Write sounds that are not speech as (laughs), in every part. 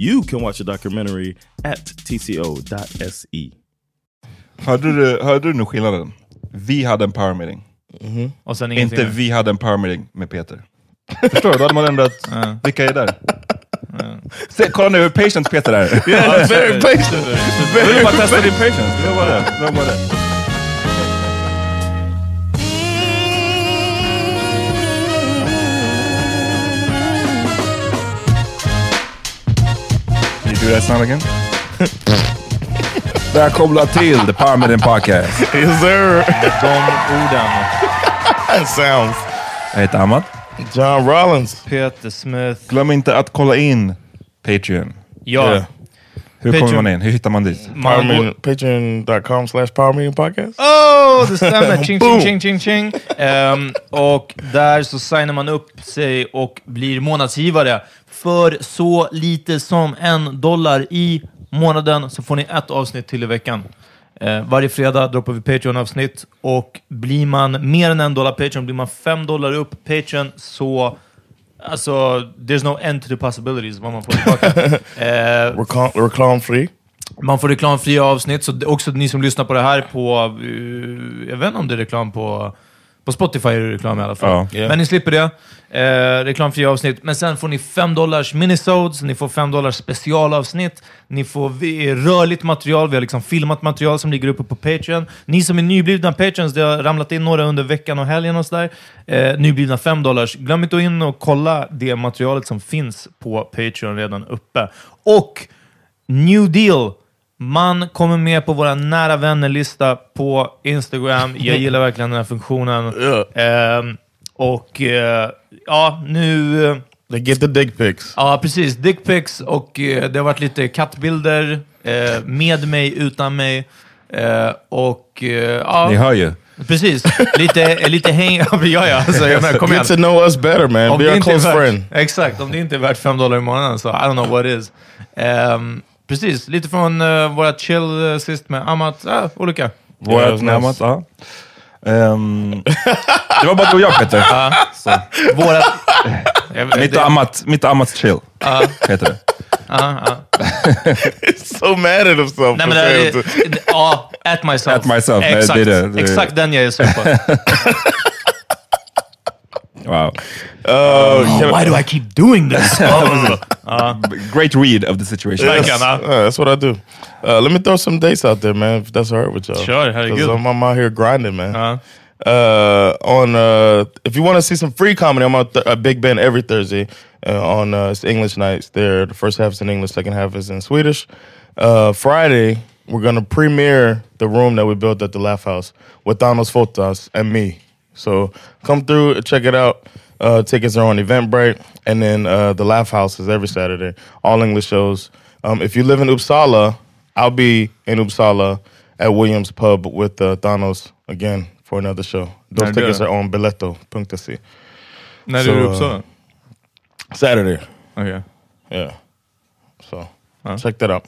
You can watch the documentary at tco.se. Hörde du, hörde du nu skillnaden? Vi hade en power meeting. Och sen ingenting. Inte vi hade en power meeting med Peter. Förstår du? Då hade man ändrat, (laughs) vilka är där? Se, kolla nu hur patient Peter är. Yeah, (laughs) very patient. Jag vill bara testa din patience. Det var bara det. Det var bara det. Do that sound again? Välkomna till The Power Meeting Podcast. yes, sir. De orden. That (laughs) sounds. Jag heter Ahmad. John Rollins. Peter Smith. Glöm inte att kolla in Patreon. Ja. Yeah. Hur Patreon. kommer man in? Hur hittar man dit? Patreon.com slash Power Meeting Podcast. Oh, det stämmer! (laughs) Ching, ching, ching, ching, ching. Ehm, och där så signar man upp sig och blir månadsgivare. För så lite som en dollar i månaden så får ni ett avsnitt till i veckan. Eh, varje fredag droppar vi Patreon-avsnitt och blir man mer än en dollar Patreon, blir man fem dollar upp Patreon så Alltså, there's no end to the possibilities vad man får tillbaka. (laughs) eh, free. man får reklamfria avsnitt, så också ni som lyssnar på det här på... eh, jag vet inte om det är reklam på... På Spotify är det reklam i alla fall. Ja. Yeah. Men ni slipper det. Eh, reklamfria avsnitt. Men sen får ni 5 dollars minisodes, ni får 5 dollars specialavsnitt, ni får rörligt material, vi har liksom filmat material som ligger uppe på Patreon. Ni som är nyblivna Patreons, det har ramlat in några under veckan och helgen och sådär. Eh, nyblivna 5 dollars. Glöm inte att in och kolla det materialet som finns på Patreon redan uppe. Och New Deal. Man kommer med på våra nära vänner-lista på Instagram. Jag (laughs) gillar verkligen den här funktionen. Ehm, och eh, ja, nu... They get the dick pics. Ja, precis. Dickpics och eh, det har varit lite kattbilder. Eh, med mig, utan mig. Och ja, Ni hör ju. precis. Lite, (laughs) lite häng... (laughs) Ja, ja, alltså, jag menar, kom igen. Get to know us better man. Om Be our close värt, friend. Exakt, om det inte är värt 5 dollar i månaden så I don't know what is. Ehm, precis, lite från uh, våra chill uh, sist med Amat. Ah, olika. Vårat was närmat, nice. ja. Ehm, det var bara du och jag Peter. Så. Våra... Jag- (laughs) Mitt och Amat, mitt och Amats chill, heter det. so mad at himself. Nej, men det, det, ja, at myself. At myself, nej, Exakt, det är det, det är- exakt den jag är sur på. (laughs) Wow. oh Why do I keep doing this? (laughs) (laughs) Great read of the situation. Verkligen, ja. Yeah, that's what I do. Uh, let me throw some dates out there, man. If that's all right with y'all. Sure, how you 'Cause good? I'm, I'm out here grinding, man. Uh-huh. Uh, on uh, if you want to see some free comedy, I'm at th- uh, Big Ben every Thursday uh, on uh, it's English nights. There, the first half is in English, second half is in Swedish. Uh, Friday, we're gonna premiere the room that we built at the Laugh House with Thanos Fotas and me. So come through, check it out. Uh, tickets are on Eventbrite, and then uh, the Laugh House is every Saturday. All English shows. Um, if you live in Uppsala, I'll be in Uppsala at Williams Pub with uh, Thanos again for another show. Those När tickets are on biletto.se. När Så, är du i Uppsala? Saturday. Okej. Yeah. So check that out.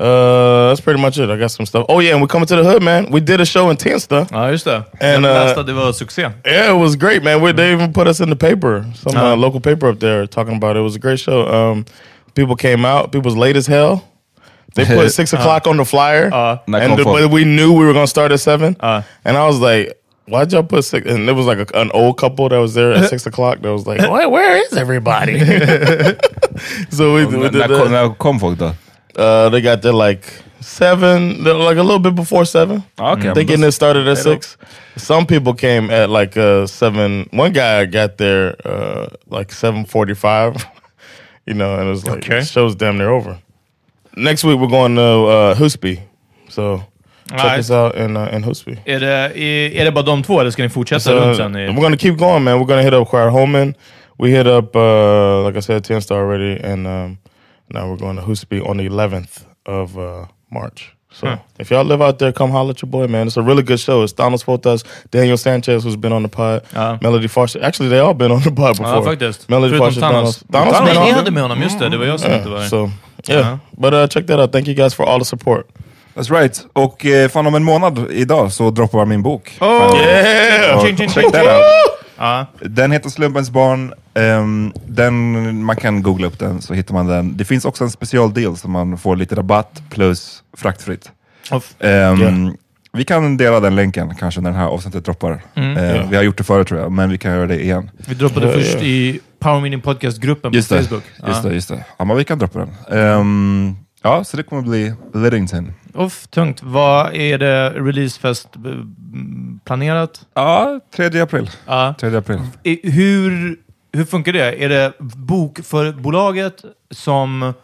Uh, that's pretty much it. I got some stuff. Oh yeah, and we're coming to the hood, man. We did a show in Tensta. Ja, just det. And, Jag uh, läste att det var succé. Yeah, it was great, man. We, they even put us in the paper, some uh, Uh. local paper up there, talking about it. It was a great show. Um, people came out. People was late as hell. They put (laughs) six o'clock on the flyer, Uh. and the, Not but we knew we were gonna start at seven. Uh. And I was like, "Why'd y'all put six? And it was like a, an old couple that was there at six (laughs) o'clock. That was like, "Where, where is everybody?" (laughs) so we, we did när, kom, that. när kom folk då? Uh, they got there like seven, they're like a little bit before seven. Okay, they getting it started at six. Some people came at like uh, seven. One guy got there uh, like seven forty-five. (laughs) you know, and it was like Okay. the show's damn near over. Next week we're going to uh, Husby, so check Alright. us out in uh, in Husby. Är det, är, är det bara de två eller ska ni fortsätta So, runt sen? we're I, gonna keep going, man. We're gonna hit up Choir Holman. We hit up, uh, like I said, Ten Star already, and um, now we're going to Husby on the 11th of uh, March. So if y'all live out there, come holler at your boy, man. It's a really good show. It's Donald Fotas, Daniel Sanchez, who's been on the pod, Ja. Melody Foster. Actually, they all been on the pod before. ja, faktiskt. Melody Foster, Thanos. Donald. Donald's Nej, been ni on. hade med honom, just det. Det var jag som inte var so yeah, Ja. but uh, check that out. Thank you guys for all the support. That's right. Och eh, fan om en månad idag så droppar min bok. Oh! Yeah. Check that out. Ja. Den heter Slumpens barn. Ehm, den, man kan googla upp den så hittar man den. Det finns också en specialdeal så man får lite rabatt plus fraktfritt. Yeah. Vi kan dela den länken kanske när det här avsnittet droppar. Ehm, Vi har gjort det förut tror jag, men vi kan göra det igen. Vi droppade Ja, först ja. i Power Meeting Podcast-gruppen på Just det, Facebook. just det, just det. Ja, men vi kan droppa den. Ehm, ja, så det kommer bli Liddington. Off, tungt. Vad är det releasefest eh, planerat? Ja, 3 april. Ja. 3 april. I- Hur, hur funkar det? Är det bokförbolaget som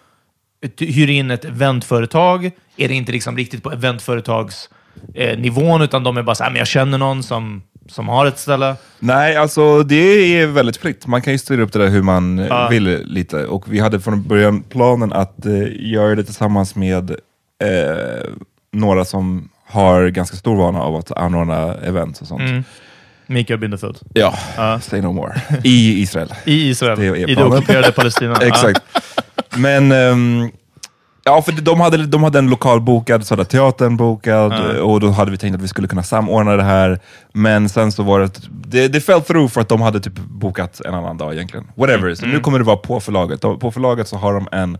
t- hyr in ett eventföretag? Är det inte liksom riktigt på eventföretags eh, nivån, utan de är bara så här, men jag känner någon som, som har ett ställe. Nej, alltså det är väldigt fritt. Man kan ju styra upp det där hur man Ja. vill lite. Och vi hade från början planen att eh, göra det tillsammans med eh, några som har ganska stor vana av att anordna event och sånt. Mm. Mikael Bindefeld. Ja, Ja. say no more. I Israel. I Israel, Det i det ockuperade Palestina. (laughs) Exakt. Men ehm, ja, för de hade, de hade en lokal bokad, Södra Teatern bokad Ja. och då hade vi tänkt att vi skulle kunna samordna det här. Men sen så var det, det, det fell through för att de hade typ bokat en annan dag egentligen. Whatever, så nu kommer det vara på förlaget. På förlaget så har de en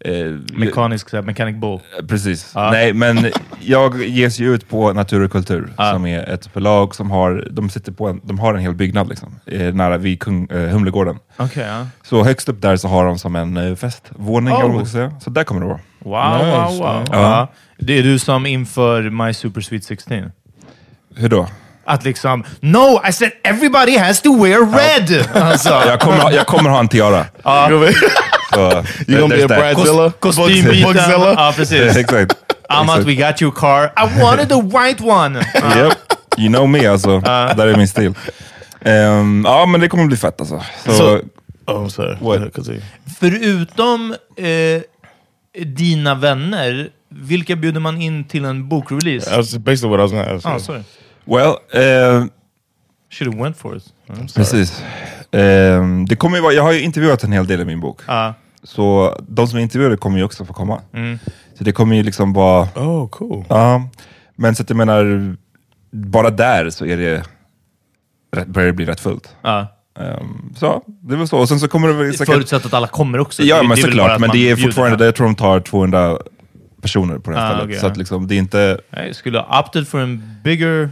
eh, Ja. Mekanisk, så här, mechanic bull. Precis. Ja. Nej, men jag ges ju ut på Natur och kultur, Ja. som är ett förlag som har, de sitter på en, de har en hel byggnad liksom, eh, nära vid Kung, eh, Humlegården. Okej, ja. Så högst upp där så har de som en eh, festvåning, Oh. säga. Så där kommer det vara. Wow, Nice, wow, wow. Ja. Det är du som inför My Super Sweet 16. Hur då? Att liksom, no, I said everybody has to wear red! Alltså, Jag kommer, jag kommer ha en tiara. Så, (laughs) You gonna be there's a that. Bradzilla? kostymbyten. Bugzilla? Ja, precis. (laughs) Exakt. Amat, we got your car. I wanted the white one! Ja. (laughs) Yep. You know me alltså. Där är min stil. Ehm, ja, men det kommer bli fett alltså. Så, Så- Oh, I'm sorry. What? Förutom eh, dina vänner, vilka bjuder man in till en bokrelease? That's basically what I was gonna ask. Ah, sorry. Well, eh, Should have went for it. Mm. precis. Eh, det kommer ju vara, jag har ju intervjuat en hel del i min bok. Ja. Så de som är intervjuade kommer ju också få komma. Mm. Så det kommer ju liksom vara... Oh, cool. Ja, men så att jag menar, bara där så är det, börjar det bli rätt fullt. Ja. Ehm, så, det väl så. Och sen så kommer det väl säkert... Förutsatt att alla kommer också. Ja, Det- men det såklart. Men det är fortfarande, jag tror de tar 200 personer på det här Ah, stället. okej, så att liksom, det är inte... Jag skulle ha opted for en bigger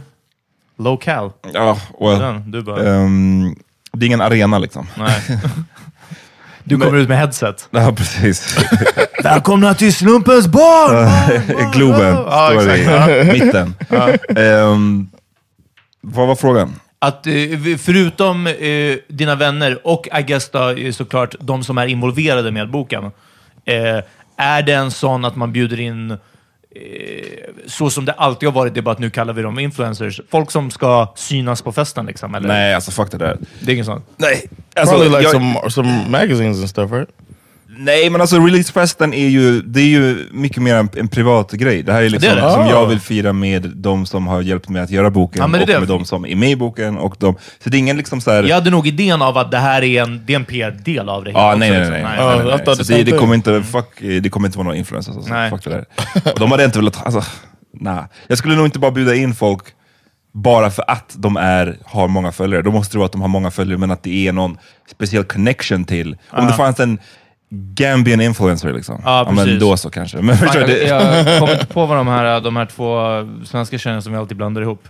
locale. Ja, well, Den, du bara, ehm, det är ingen arena liksom. nej. (laughs) (laughs) Du kommer ut med headset. Ja, precis. (laughs) Välkomna till Slumpens barn! Globen Ja, står det exakt. i (laughs) mitten. Ehm, vad var frågan? Att eh, förutom eh, dina vänner och I guess då, eh, såklart de som är involverade med boken, eh, är det en sån att man bjuder in, så som det alltid har varit, det är bara att nu kallar vi dem influencers, folk som ska synas på festen liksom? Eller? Nej, alltså fuck det där. Det är ingen sån? Nej, alltså, Probably like jag, some some magazines and stuff, right? Nej men alltså releasefesten är ju, det är ju mycket mer en, en privat grej. Det här är liksom Det är det. som Ah. jag vill fira med de som har hjälpt mig att göra boken Ja, och med de som är med i boken. Och de, så det är ingen liksom så här, Jag hade nog idén av att det här är en, det är en PR-del av det hela Ja, också, nej, nej, liksom. nej. nej, nej, Så the det, kommer inte, fuck, det kommer inte vara några influencers. Alltså. Nej. Fuck det där. Och de hade inte velat, alltså, nah. Jag skulle nog inte bara bjuda in folk bara för att de är, har många följare. Då måste det vara att de har många följare, men att det är någon speciell connection till. Om det fanns en Gambian influencer, liksom. Ja, men precis. då så kanske. Men förstår Jag, jag kommer inte (laughs) på vad de här, de här två svenska tjejerna som vi alltid blandar ihop.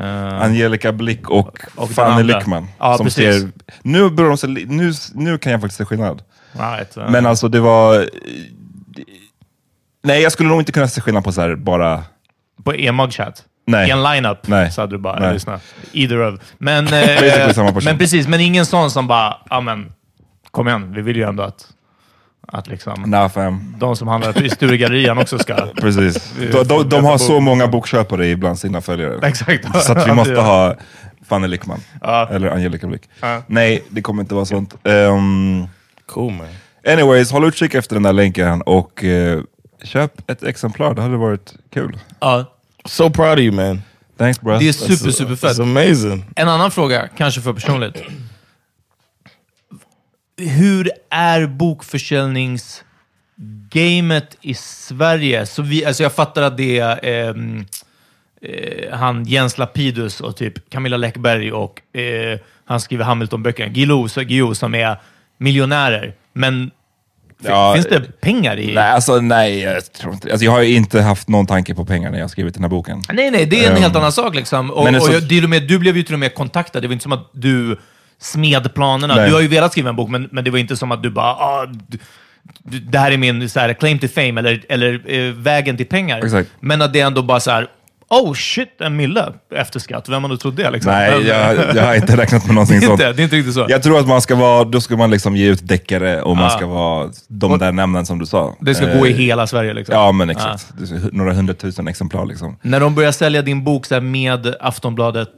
Eh, Angelica Blick och, Och Fanny. Lyckman. Ja, som precis. ser, nu, börjar de se, nu, nu kan jag faktiskt se skillnad. right, eh. Men alltså det var... Nej, jag skulle nog inte kunna se skillnad på så här bara... På en mugchat? Nej. I en lineup Nej. så hade du bara, Nej. lyssna. Either of. Men, eh, men precis, men ingen sån som bara, ja men, kom igen, vi vill ju ändå att, att liksom, Nah, fam. de som handlar i Sturegallerian också ska... (laughs) Precis. Vi De, de, de har så många bokköpare ibland sina följare. Exakt. Så att vi (laughs) måste ha Fanny Lyckman. Ja. Eller Angelica Blick. Ja. Nej, det kommer inte vara sånt. Um, Cool, man. anyways, håll utkik efter den där länken och eh, köp ett exemplar. Det hade varit kul. Ja, So proud of you, man. Thanks bro. det är super, super fett. It's amazing. En annan fråga, kanske för personligt. Hur är bokförsäljningsgamet i Sverige? Så vi, alltså jag fattar att det är ehm, eh, han Jens Lapidus och typ Camilla Läckberg och eh, han skriver Hamilton-böckerna, Guillou, som är miljonärer. Men Ja, finns det pengar i... Nej, alltså nej, jag tror inte. Alltså, jag har ju inte haft någon tanke på pengar när jag skrivit den här boken. Nej, nej, det är en Ehm, helt annan sak. Liksom. Och, men det och så- och med, du blev ju till och med kontaktad. Det var inte som att du smed planerna. Nej. Du har ju velat skriva en bok, men, men det var inte som att du bara ah, du, du, det här är min så här, claim to fame eller, eller eh, vägen till pengar. Exakt. Men att det ändå bara så här, oh shit, en mille efter skatt. Vem hade trott det? Liksom? Nej, jag, jag har inte räknat med någonting (laughs) det, sånt. inte, det är inte riktigt så. Jag tror att man ska vara, då ska man liksom ge ut deckare och man Ah. ska vara de där namnen som du sa. det ska Eh, gå i hela Sverige. Liksom. Ja, men exakt. Är några hundratusen exemplar liksom. När de börjar sälja din bok så med Aftonbladet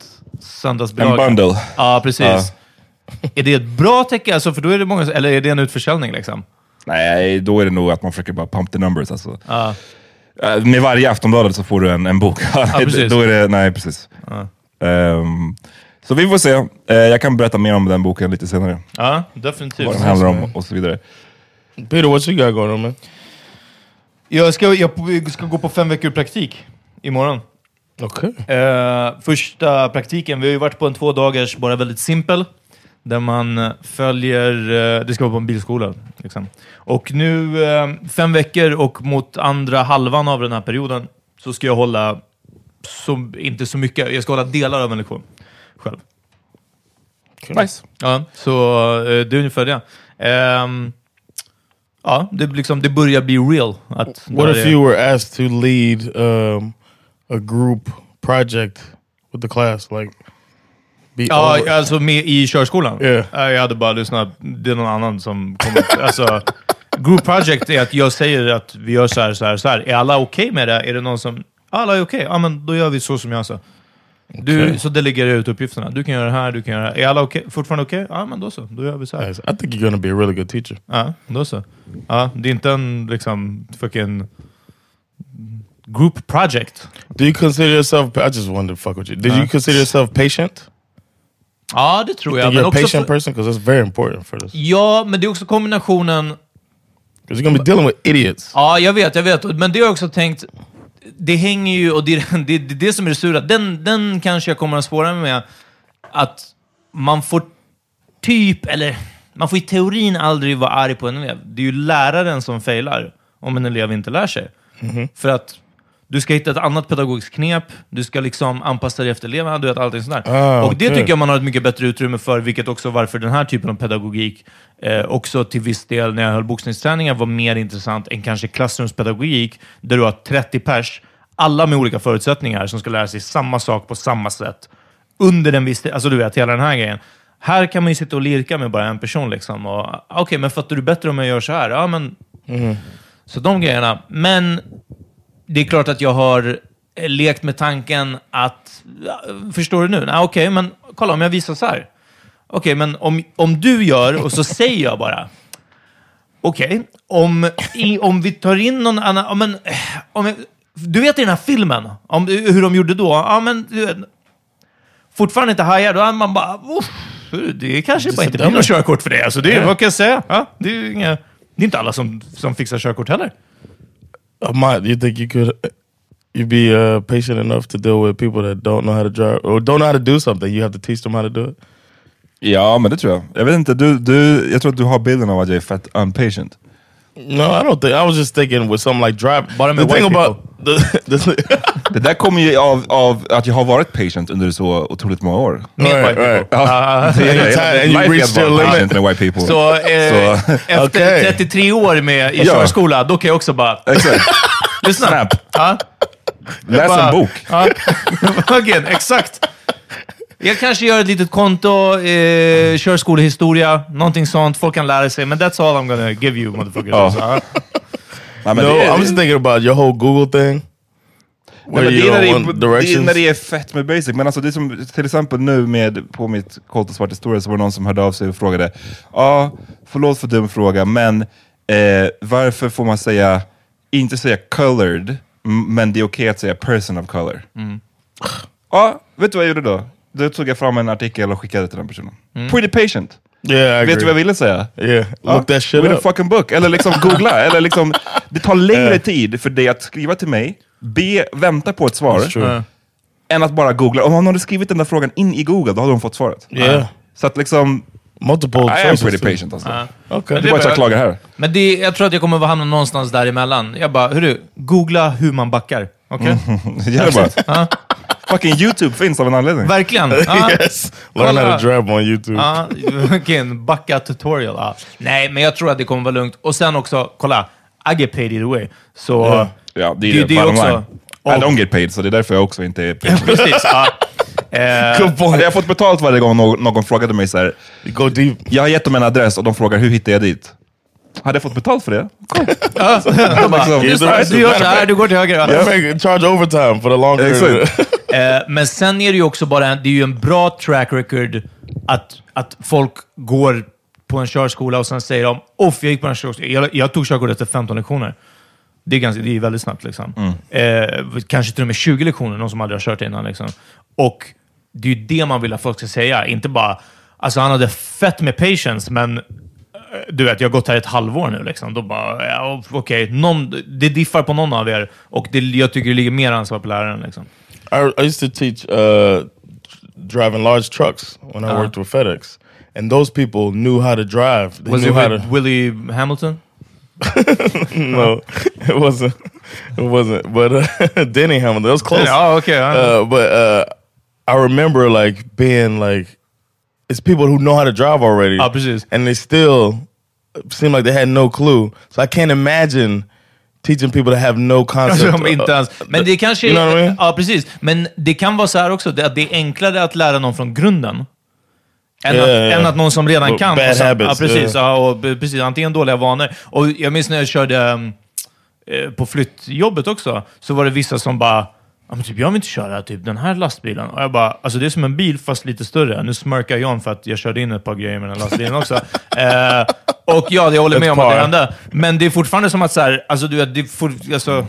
söndagsbidrag. En bundle. Ja, precis. (laughs) Är det ett bra tecken? Alltså, för då är det många, eller är det en utförsäljning? Liksom? Nej, då är det nog att man försöker bara pump the numbers. Alltså. Ja. Eh, Med varje Aftonbladet så får du en, en bok. (laughs) precis. då är det, nej, precis. Ehm, så vi får se. Eh, jag kan berätta mer om den boken lite senare. Ja, definitivt. Vad den handlar om och så vidare. Peter, what you got going on, man? Jag ska, jag ska gå på fem veckor praktik imorgon. Okay. Eh, första praktiken, vi har ju varit på en två dagars, bara väldigt simpel, där man eh, följer, eh, det ska vara på en bilskola. Liksom. Och nu, eh, fem veckor och mot andra halvan av den här perioden, så ska jag hålla, så, inte så mycket, jag ska hålla delar av en lektion själv. Nice. Ja, så det är ungefär det. Ehm, ja, det, liksom, det börjar bli real. Att What if är- you were asked to lead um, a group project with the class? Like, be Ja, over- alltså med i körskolan? Yeah. Ja, Jag hade bara lyssnat, det är någon annan som kommer... alltså, group project är att jag säger att vi gör så här, så här, så här. Är alla okej med det? Är det någon som... Alla är okej, ja men då gör vi så som jag sa. Du, Okej. Så delegerar jag ut uppgifterna. Du kan göra det här, du kan göra det här. Är alla okej? fortfarande okej? Ja men då så, då gör vi så här. Nice. I think you're gonna be a really good teacher. Ja, då så. Ja, det är inte en liksom fucking group project. Do you consider yourself? I just wanted to fuck with you. Did you consider yourself patient? Ja, det tror jag. Men också patient för, person because that's very important for this. ja, men det är också kombinationen... Because you're gonna be dealing with idiots. Ja, jag vet, jag vet. Men det har jag också tänkt... Det hänger ju, och det är (laughs) det, det, det som är det sura. Den, den kanske jag kommer att svåra med. Att man får typ, eller man får i teorin aldrig vara arg på en elev. Det är ju läraren som failar om en elev inte lär sig. För att du ska hitta ett annat pedagogiskt knep, du ska liksom anpassa dig efter eleverna, du vet allting sånt där. Ah, och det okej. tycker jag man har ett mycket bättre utrymme för, vilket också varför den här typen av pedagogik eh, också till viss del när jag höll boxningsträningar var mer intressant än kanske klassrumspedagogik, där du har 30 pers, alla med olika förutsättningar, som ska lära sig samma sak på samma sätt under en viss tid. Alltså du vet, hela den här grejen. Här kan man ju sitta och lirka med bara en person. Liksom. och, Okej, men fattar du bättre om jag gör så här? Ja, men... Så de grejerna. Men det är klart att jag har eh, lekt med tanken att... ja, Förstår du nu? Okej, men kolla om jag visar så här. Okej, men om, om du gör och så säger jag bara. Okej, om, i, om vi tar in någon annan... ja, Men, eh, om jag, du vet i den här filmen, om, hur de gjorde då? Ja, men du vet, fortfarande inte hajar, då man bara... "Uff, Det kanske bara inte blir något körkort för det. Alltså, det är, Vad kan jag säga? Ja, det, är inga, det är inte alla som, som fixar körkort heller. Mott, you think you could you be uh, patient enough to deal with people that don't know how to drive or don't know how to do something? You have to teach them how to do it. Ja, men det tror jag. Jag vet inte, du, du, jag tror att du har bilden av att jag är fett unpatient. No, I don't think. I was just thinking with something like drive. Bottom the and thing white about the, (laughs) the Det där kommer ju av, av att jag har varit patient under så otroligt många år. Med Right, white right. people. Ja, (laughs) and you life reached är your att vara limit. patient med white people. Så, eh, Så- efter Okej. 33 år med, i Ja. körskola, då kan jag också bara... Exakt. (laughs) Lyssna. Snap. Ja. Läs Bara- en bok. Ja. (laughs) Again, exakt. Jag kanske gör ett litet konto, eh, körskolehistoria, någonting sånt. Folk kan lära sig, men that's all I'm gonna give you motherfuckers. Alltså, men no, I'm just thinking about your whole Google thing. Nej, det, är när det, är, det är när det är fett med basic. Men alltså det är som till exempel nu med på mitt Colt och svart historia så var det någon som hörde av sig och frågade. Ja, förlåt för dum fråga, men eh, varför får man säga, inte säga colored, men det är okej att säga person of color? Ja, vet du vad jag gjorde då? Då tog jag fram en artikel och skickade till den personen. Pretty patient. Yeah, Vet du vad jag ville säga? Yeah, Ja, look that shit a up. fucking book. Eller liksom googla. (laughs) eller liksom, det tar längre tid för dig att skriva till mig, be, vänta på ett svar. Ja. än att bara googla. Om hon hade skrivit den där frågan in i Google, då hade hon fått svaret. Yeah. Så att liksom, Multiple I am pretty too. patient alltså. Okay. Det är bara att jag klagar här. Men det, jag tror att jag kommer att hamna någonstans däremellan. Jag bara, hörru, googla hur man backar. Okej? (laughs) Det gäller bara. (laughs) Fucking YouTube finns av en anledning. Verkligen. (laughs) Ja. yes. Learn how to drive on YouTube. Ja, vilken backa tutorial. Ja. Nej, men jag tror att det kommer vara lugnt. Och sen också, kolla, I get paid either way. Så... Ja. Ja, det är Det- det, det är också- line. I don't get paid, så det är därför jag också inte är (laughs) patient. Precis. Ja. (laughs) Eh. Hade jag fått betalt varje gång någon, någon frågade mig så här, go deep. jag har gett dem en adress och de frågar hur hittar jag dit? Hade jag fått betalt för det? ja, (laughs) jag bara, Liksom. du, gör så här, du går till höger. Yeah. Charge overtime for the longer. Exakt. (laughs) Eh, men sen är det ju också bara en, det är ju en bra track record att, att folk går på en körskola och sen säger de Off, jag gick på en körskola. Jag, jag tog körkort efter 15 lektioner. Det är, ganska, det är väldigt snabbt. Liksom. Eh, kanske till och med 20 lektioner, någon som aldrig har kört innan. Liksom. Och det är ju det man vill att folk ska säga. Inte bara, alltså han hade fett med patience, men du vet, jag har gått här ett halvår nu. Liksom. Då bara, ja, okej, någon, det diffar på någon av er. Och det, jag tycker det ligger mer ansvar på läraren. Liksom. I, I used to teach uh, driving large trucks when I Uh-huh. worked with FedEx, and those people knew how to drive. They Was knew it how to. Willie Hamilton? (laughs) No, it wasn't. It wasn't. But uh, (laughs) Denny Hamilton. That was close. Ja, okej. ja. Uh, but uh, I remember like being like, it's people who know how to drive already. Ja, precis. and they still seem like they had no clue. So I can't imagine teaching people to have no concept. Som inte ens, men det kanske... You know what I mean? Ja, precis. Men det kan vara så här också, att det är enklare att lära någon från grunden. Än, Ja, att, ja. än att någon som redan kan. bad sen, habits, ja, precis. ja. Ja, och, precis. Antingen dåliga vanor. Och jag minns när jag körde um, på flyttjobbet också, så var det vissa som bara Ja, men typ, jag vill inte köra typ, den här lastbilen. Och jag bara, alltså det är som en bil fast lite större. Nu smörkar John för att jag körde in ett par grejer med den här lastbilen också. (laughs) eh, och ja, jag håller med om att det hände. Men det är fortfarande som att så här, alltså du vet, det får, alltså,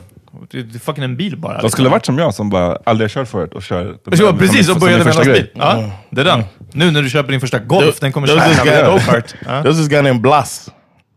det är fucking en bil bara. De skulle varit som jag som bara aldrig har kört förut och kör. Ja, precis, och började med en lastbil. Ja, det är den. Nu när du köper din första Golf, den kommer köra guy, go-kart. Ja. there was this guy named Blas.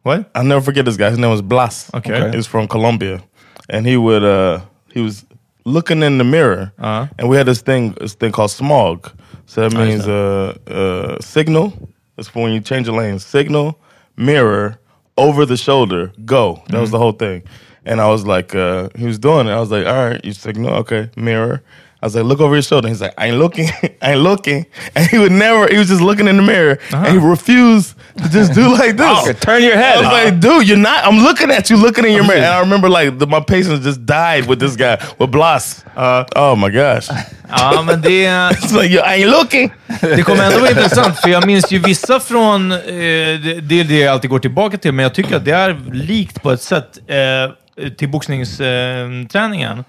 What? I'll never forget this guy. His name was Blas. Okay. Okay. He's from Colombia, and he would uh, he was looking in the mirror, Uh-huh. and we had this thing this thing called smog. So that means uh, uh, signal. That's for when you change your lane. Signal, mirror, over the shoulder, go. That was the whole thing. And I was like, uh, he was doing it. I was like, all right, you signal, okay, mirror. I was like, look over your shoulder. He's like, I ain't looking, (laughs) I ain't looking. And he would never, he was just looking in the mirror and he refused to just do like this. Okay, turn your head. I was like, dude, you're not, I'm looking at you looking in your mirror. And I remember like the, my patience just died with this guy, with Blas. Uh, oh my gosh. Ja, men det, It's like, yo, I ain't looking. det kommer ändå vara intressant, för jag minns ju vissa från... Eh, det, det är det jag alltid går tillbaka till, men jag tycker att det är likt på ett sätt eh, till boxningsträningen. Eh, träningen.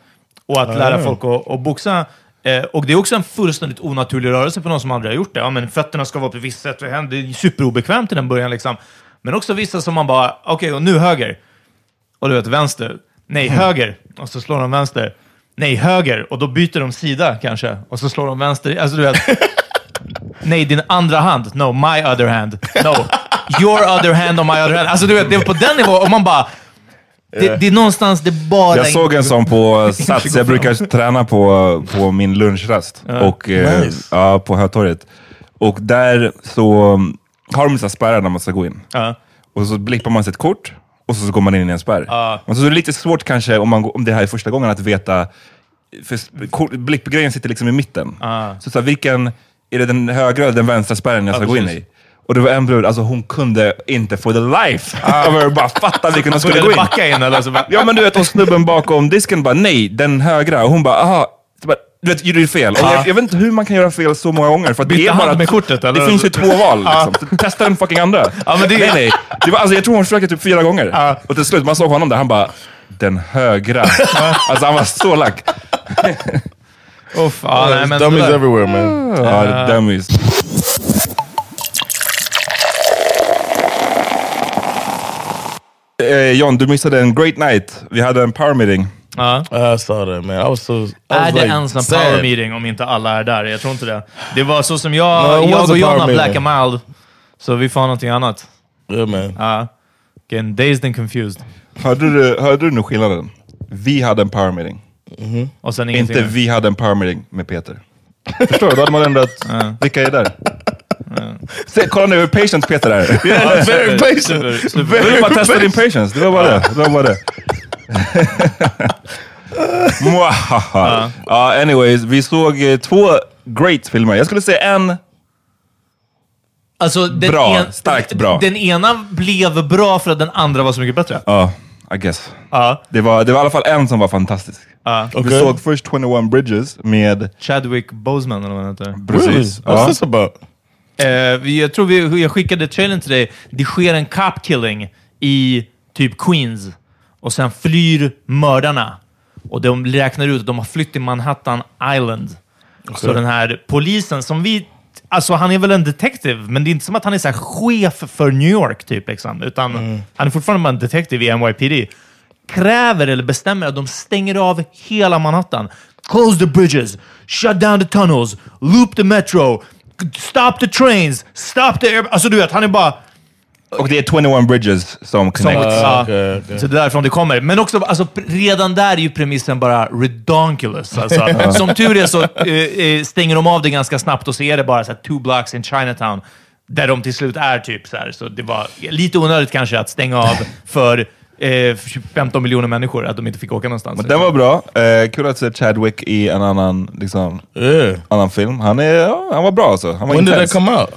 Och att lära folk att, att boxa. Eh, och det är också en fullständigt onaturlig rörelse för någon som aldrig har gjort det. Ja, men fötterna ska vara på ett visst sätt, det är superobekvämt i den början. Liksom. Men också vissa som man bara, okej, och nu höger. Och du vet, vänster. Nej, höger. Och så slår de vänster. Nej, höger. Och då byter de sida kanske. Och så slår de vänster. Alltså du vet. (laughs) Nej, din andra hand. No, my other hand. No, your other hand on my other hand. Alltså du vet, det är på den nivån. Och man bara... Det, det är någonstans det bara... Jag såg en sån på (laughs) Sats, jag brukar träna på, på min lunchrast och, eh, Nice. ja, på Hötorget. Och där så um, har de spärrar när man ska gå in. Ja. Och så blippar man sitt kort och så, så går man in i en spärr. Men så är det lite svårt kanske om, man, om det här är första gången att veta, för blippgrejen sitter liksom i mitten. Så, så här, vilken, är det den högra eller den vänstra spärren jag ska gå in i? Och det var en brud, alltså hon kunde inte for the life över bara fatta vilken hon skulle gå in. backa in eller så bara... Ja men du vet, och snubben bakom disken bara nej, den högra. Och hon bara aha. Du vet, gjorde fel? Och jag, jag vet inte hur man kan göra fel så många gånger. För att det är bara hand med kortet, eller? Det finns ju två val. Liksom. Testa den fucking andra. Ja, men det- Nej, nej. Det var, alltså, jag tror hon försökte typ fyra gånger. Och till slut, man såg honom där, han bara den högra. alltså han var så lack. Uff, nej, men Dummies everywhere, man. Ja, dummies. Eh, John, du missade en great night. Vi hade en power meeting. Ja. I saw that, man. I was so... I was Är det like, ens en sad. power meeting om inte alla är där? Jag tror inte det. Det var så som jag, No, jag och John power har black and mild, så vi får någonting annat. Yeah, man. Ja. Getting dazed and confused. Hörde du, hörde du nu skillnaden? Vi hade en power meeting. Och sen ingenting. Inte vi hade en power meeting med Peter. Förstår du? Då hade man ändrat, vilka är där? Se, kolla nu hur patient Peter är. Yeah, very patient. Jag ville bara testa din patience, det var bara det. det, var bara det. (laughs) Ja, anyways, vi såg eh, två great filmer. Jag skulle säga en Alltså, den Bra, starkt bra. Den ena blev bra för att den andra var så mycket bättre. Ja, I guess. Ja. Det var, det var i alla fall en som var fantastisk. Ja. Vi Okej. såg först 21 Bridges med... Chadwick Boseman eller vad han heter. Really? Precis. What's Ja. this about? Eh, jag tror vi, jag skickade trailern till dig. Det sker en cop killing i typ Queens och sen flyr mördarna. Och de räknar ut att de har flytt till Manhattan Island. Så den här polisen som vi... Alltså han är väl en detective, men det är inte som att han är så här chef för New York, typ. Liksom, utan han är fortfarande bara en detective i NYPD. Kräver eller bestämmer att de stänger av hela Manhattan. Close the bridges, shut down the tunnels, loop the metro, stop the trains, stop the air... Alltså du vet, han är bara... Och det är 21 Bridges som Som, connect. ja, okej, okej. Så det är därifrån det kommer. Men också, alltså, redan där är ju premissen bara redonkulous. Alltså. (laughs) Som tur är så eh, eh, stänger de av det ganska snabbt och så är det bara så här, two blocks in Chinatown. Där de till slut är typ så här. Så det var lite onödigt kanske att stänga av (laughs) för eh, 15 miljoner människor, att de inte fick åka någonstans. Men den var bra. Eh, kul att se Chadwick i en annan, liksom, Yeah. annan film. Han, är, ja, han var bra alltså. Han var When did that intens. come out?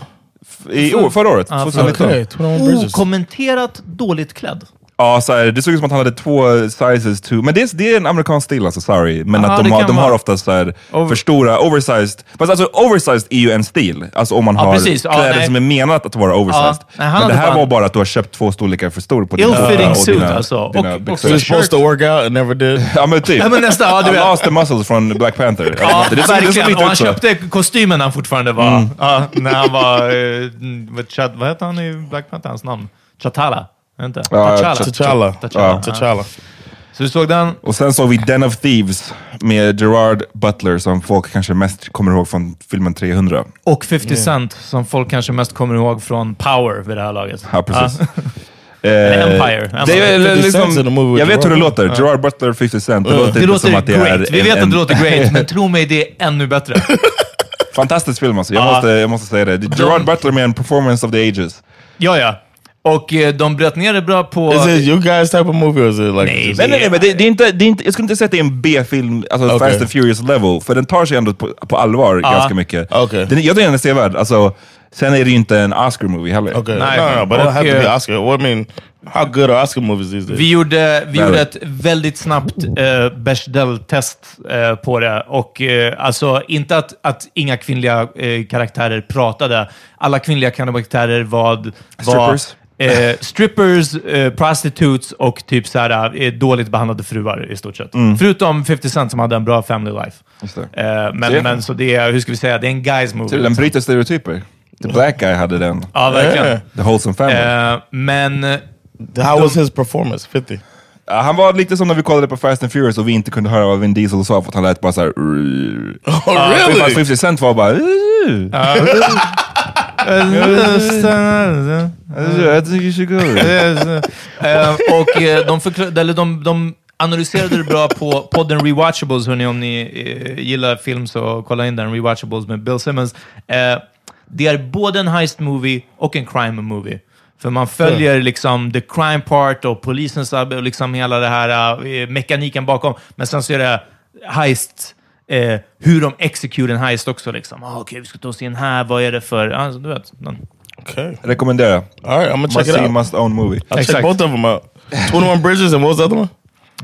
I år, förra året, Ja, 2019. Okay, 21 Bridges. Okommenterat dåligt klädd. Ja, så här, det såg ut som att han hade två sizes too. Men det är, det är en amerikansk stil alltså, sorry. Men Ja, att det de, har, de har vara. ofta så här, Over- för stora, oversized. Fast alltså oversized är ju en stil. Alltså om man Ja, har precis. Ja, kläder nej. som är menat att vara oversized. Nej, han men det här bara- var bara att du har köpt två storlekar för stor på dina Ill-fitting suit, dina, alltså. Och- Dina och- you're supposed to work out and never did? (laughs) Ja men typ. Ja, men nästan, ja, du Han vet. lost the muscles från Black Panther. Ja, det, det, såg- det såg verkligen. lite Och han så. köpte kostymen när han fortfarande var... Ja, när han var... Eh, vad, heter han i Black Panther? Hans namn? Chatala? Inte? Ja, T'Challa. Ch- T'Challa. T'Challa. T'Challa. Så du såg den? Och sen såg vi Den of Thieves med Gerard Butler som folk kanske mest kommer ihåg från filmen 300. Och 50 Cent, som folk kanske mest kommer ihåg från Power vid det här laget. Ja, precis. (laughs) Eller Eh, Empire. Det är, 50 liksom, jag vet hur det låter. Gerard Butler, 50 Cent. Det låter Det låter som att det great. är Vi vet en, att det låter great, men (laughs) tro mig, det är ännu bättre. fantastisk film alltså. Jag, Ja. måste, jag måste säga det. Gerard Butler med en performance of the ages. Ja, ja. Och eh, de bröt ner det bra på... Is it you guys type of movie or is it like Nej, Nej, nej, nej, men det, det är inte, det är inte, jag skulle inte säga att det är en B-film, alltså Okej. Fast and Furious level, för den tar sig ändå på, på allvar ganska mycket. Okej. Den, jag tycker den är sevärd. Alltså, sen är det ju inte en Oscar-movie heller. Okay, Nej, no, no, no, but it have to be eh, Oscar. I mean, how good are Oscar movies these days? Vi gjorde, vi gjorde ett väldigt snabbt eh, Bechdel-test eh, på det. Och eh, alltså, inte att, att inga kvinnliga eh, karaktärer pratade. Alla kvinnliga karaktärer var... var Strippers. Eh, strippers, eh, prostitutes och typ så här, eh, dåligt behandlade fruar i stort sett. Förutom 50 Cent som hade en bra family life. Just det. Eh, men, Se. men så det är, hur ska vi säga, det är en guys movie. Så Den bryter stereotyper. The Black Guy hade den. Ja, verkligen. Yeah. The Wholesome Family. Eh, men... eh, How was his performance? 50? Ja, han var lite som när vi kollade på Fast and Furious och vi inte kunde höra vad Vin Diesel sa för att han lät bara såhär... Oh, really? 50 Cent var bara... I think you should go. Eh, och eh, de, förklar- eller de, de analyserade det bra på podden Rewatchables, hörni, om ni eh, gillar film så kolla in den, Rewatchables med Bill Simmons. Eh, det är både en heist movie och en crime movie. För man följer liksom the crime part och polisens arbete och liksom hela det här eh, mekaniken bakom. Men sen så är det heist, eh, hur de execute en heist också. Liksom. Ah, Okej, vi ska ta oss in här, vad är det för... Alltså, du vet. den- Okay. Rekommenderar. All right, I'm gonna check Must it see, out. must own movie. I'll check Exakt. both of them out. 21 Bridges and what was the other one?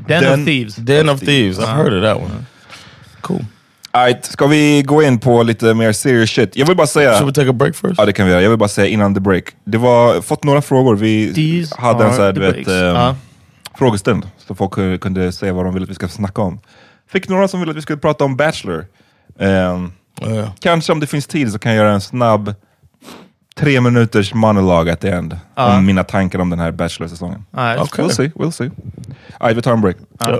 Den, Den- of Thieves. Den of Thieves. I've heard of that one. Cool. Alright, ska vi gå in på lite mer serious shit? Jag vill bara säga... Should we take a break first? Ja, det kan vi göra. Jag vill bara säga innan the break. Det var fått några frågor. Vi These hade en så här, the du vet, eh, Ja. frågestund. Så folk kunde- säga vad de ville att vi ska snacka om. Fick några som ville att vi skulle prata om Bachelor. Ehm, Yeah. Kanske om det finns tid så kan jag göra en snabb tre minuters monolog at the end. Ja. Om mina tankar om den här Bachelor-säsongen. Ja, Okay. We'll see, we'll see. Alright, vi tar en break. Yep.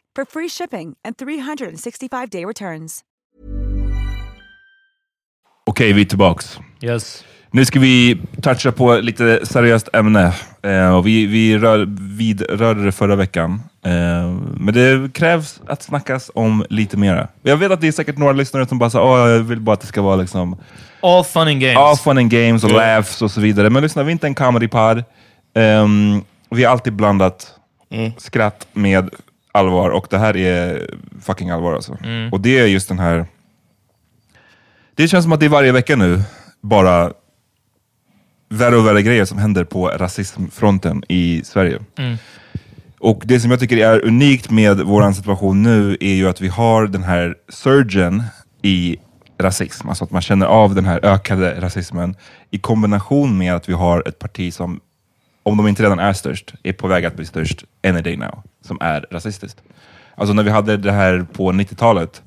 for free shipping and 365-day returns. Okej, vi är tillbaks. Yes. Nu ska vi toucha på lite seriöst ämne. Eh, och vi vi rör, vidrörde det förra veckan. Eh, men det krävs att snackas om lite mera. Jag vet att det är säkert några lyssnare som bara säger åh, jag vill bara att det ska vara liksom All fun and games. all fun and games och laughs och så vidare. Men lyssna, vi är inte en comedypod. Um, vi har alltid blandat skratt med allvar och det här är fucking allvar alltså. Och det är just den här... Det känns som att det är varje vecka nu bara värre och värre grejer som händer på rasismfronten i Sverige. Och det som jag tycker är unikt med vår situation nu är ju att vi har den här surgen i rasism. Alltså att man känner av den här ökade rasismen i kombination med att vi har ett parti som, om de inte redan är störst, är på väg att bli störst any day now, som är rasistiskt. Alltså när vi hade det här på 90-talet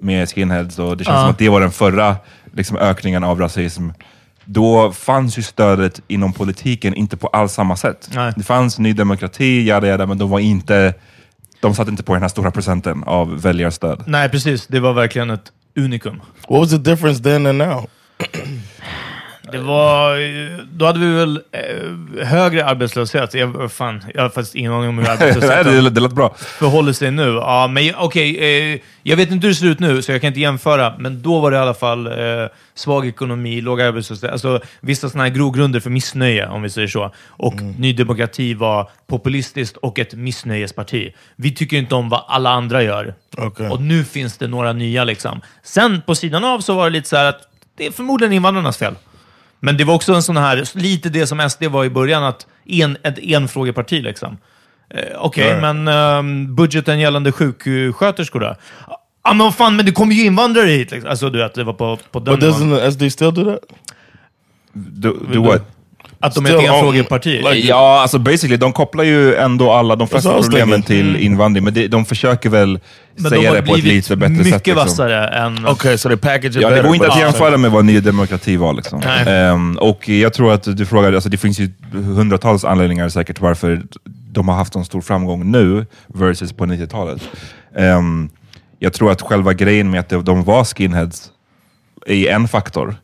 med skinheads och det känns Ja. som att det var den förra liksom, ökningen av rasism. Då fanns ju stödet inom politiken inte på alls samma sätt. Nej. Det fanns Ny Demokrati, jada, jada, men de var inte de satt inte på den här stora procenten av väljarstöd. Nej, precis. Det var verkligen ett unikum. What was the difference then and now? (clears throat) Det var, då hade vi väl eh, högre arbetslöshet. Jag, fan, jag har faktiskt ingen aning om hur (laughs) arbetslösheten det, det lät bra. förhåller sig nu. Ja, men okej, eh, jag vet inte hur det ser ut nu, så jag kan inte jämföra. Men då var det i alla fall eh, svag ekonomi, låg arbetslöshet. Alltså vissa sådana här grogrunder för missnöje, om vi säger så. Och Ny Demokrati var populistiskt och ett missnöjesparti. Vi tycker inte om vad alla andra gör. Okej. Och nu finns det några nya. liksom. Sen på sidan av så var det lite så att det är förmodligen invandrarnas fel. Men det var också en sån här, lite det som SD var i början, att en, ett enfrågeparti. Liksom. Eh, Okej, Right. men ehm, budgeten gällande sjuksköterskor då? Ja, men vad fan, men det kommer ju invandrare hit! Liksom. Alltså, du vet, det var på, på den But doesn't SD still do that? Do, do what? Att de är ett um, enfrågeparti. like- Ja, alltså basically, de kopplar ju ändå alla de flesta was problemen till invandring, men det, de försöker väl men de säga har det på ett lite bättre mycket sätt. Liksom. vassare än... Okay, so they package it Ja, det går inte att jämföra med vad Ny Demokrati var. Liksom. Ehm, och jag tror att du frågade, alltså det finns ju hundratals anledningar säkert varför de har haft en stor framgång nu versus på 90-talet. Ehm, jag tror att själva grejen med att de var skinheads är en faktor.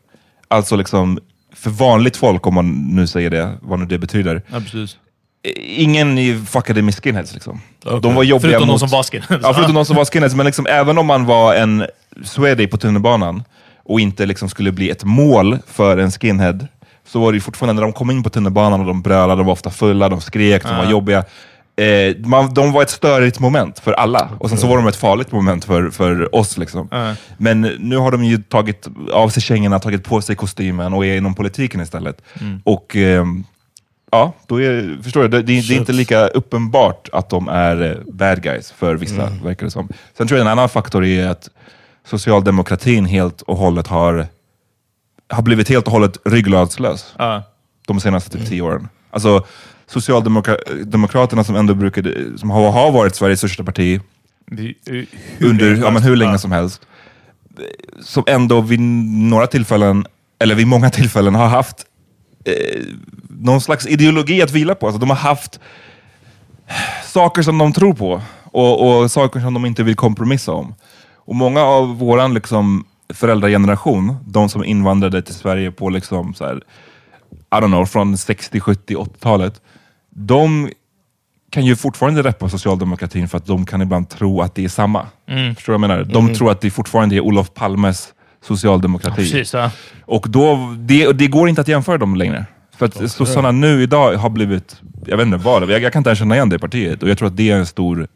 Alltså liksom, för vanligt folk, om man nu säger det, vad nu det betyder, Ja, precis. ingen fuckade med skinheads. Liksom. Okej. De var jobbiga Förutom mot... som var skinheads. Ja, förutom (laughs) de som var skinheads. Men liksom, även om man var en swede på tunnelbanan och inte liksom skulle bli ett mål för en skinhead, så var det fortfarande när de kom in på tunnelbanan och de brölade, de var ofta fulla, de skrek, de var jobbiga. Eh, man, de var ett störigt moment för alla, och sen så var de ett farligt moment för, för oss. Liksom. Men nu har de ju tagit av sig kängorna, tagit på sig kostymen och är inom politiken istället. Och ehm, Ja, då är, förstår du? Det, det, det är inte lika uppenbart att de är eh, bad guys för vissa, verkar det som. Sen tror jag en annan faktor är att socialdemokratin helt och hållet har, har blivit helt och hållet ryggradslös Ja. de senaste typ tio åren. Alltså Socialdemokraterna som ändå brukade, som har, har varit Sveriges största parti Det- hur under ja, men hur länge som helst, som ändå vid några tillfällen, eller vid många tillfällen, har haft eh, någon slags ideologi att vila på. Alltså, de har haft saker som de tror på och, och saker som de inte vill kompromissa om. Och många av våran liksom, föräldrageneration, de som invandrade till Sverige på liksom, så här, I don't know, från 60, 70, 80-talet, de kan ju fortfarande reppa socialdemokratin för att de kan ibland tro att det är samma. Mm. Förstår du vad jag menar? De tror att det fortfarande är Olof Palmes socialdemokrati. Precis, ja. Och då, det, det går inte att jämföra dem längre. För att sossarna nu idag har blivit, jag vet inte vad, jag, jag kan inte ens känna igen det partiet. Och jag tror att det är en stor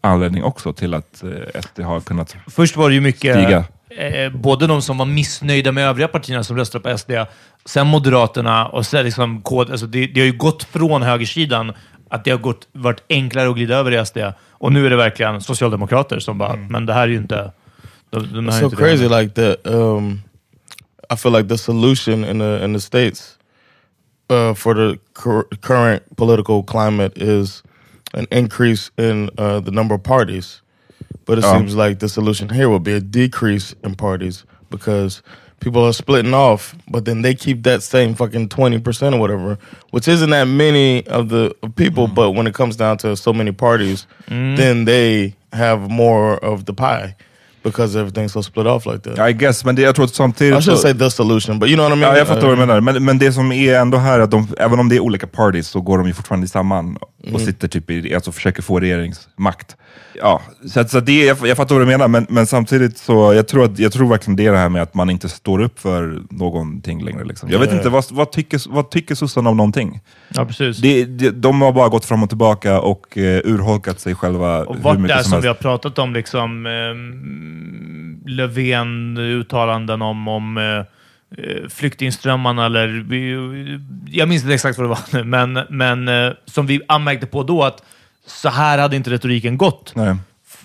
anledning också till att eh, SD har kunnat Först var det ju mycket, stiga. Eh, både de som var missnöjda med övriga partierna som röstade på SD, sen Moderaterna och sen liksom KD. Alltså det, det har ju gått från högersidan att det har gått, varit enklare att glida över i SD. Och nu är det verkligen socialdemokrater som bara, men det här är ju inte... De, de är so inte crazy det. like that. Um, I feel like the solution in the in the states uh, for the cur current political climate is an increase in uh, the number of parties, but it Oh. seems like the solution here would be a decrease in parties because people are splitting off, but then they keep that same fucking twenty percent or whatever, which isn't that many of the people. But when it comes down to so many parties, then they have more of the pie because everything's so split off like that. I guess, men det, jag tror att samtidigt... I should say the solution, but you know what I mean. Ja, jag fattar vad du Uh, menar. Men, men det som är ändå här, att de, även om det är olika parties så går de ju fortfarande samman och Mm. sitter typ i, alltså försöker få regeringsmakt. Ja, så, så det, jag, jag fattar vad du menar, men, men samtidigt så jag tror, att, jag tror verkligen det är det här med att man inte står upp för någonting längre. Liksom. Jag vet Ja. inte, vad, vad, tycker, vad tycker sossarna om någonting? Ja, precis. Det, det, de har bara gått fram och tillbaka och eh, urholkat sig själva Och hur vart mycket det som som helst. vi har pratat om, liksom um, Löfven-uttalanden om, om eh, eh, flyktingströmmarna, eller jag minns inte exakt vad det var nu, men, men eh, som vi anmärkte på då, att så här hade inte retoriken gått Nej.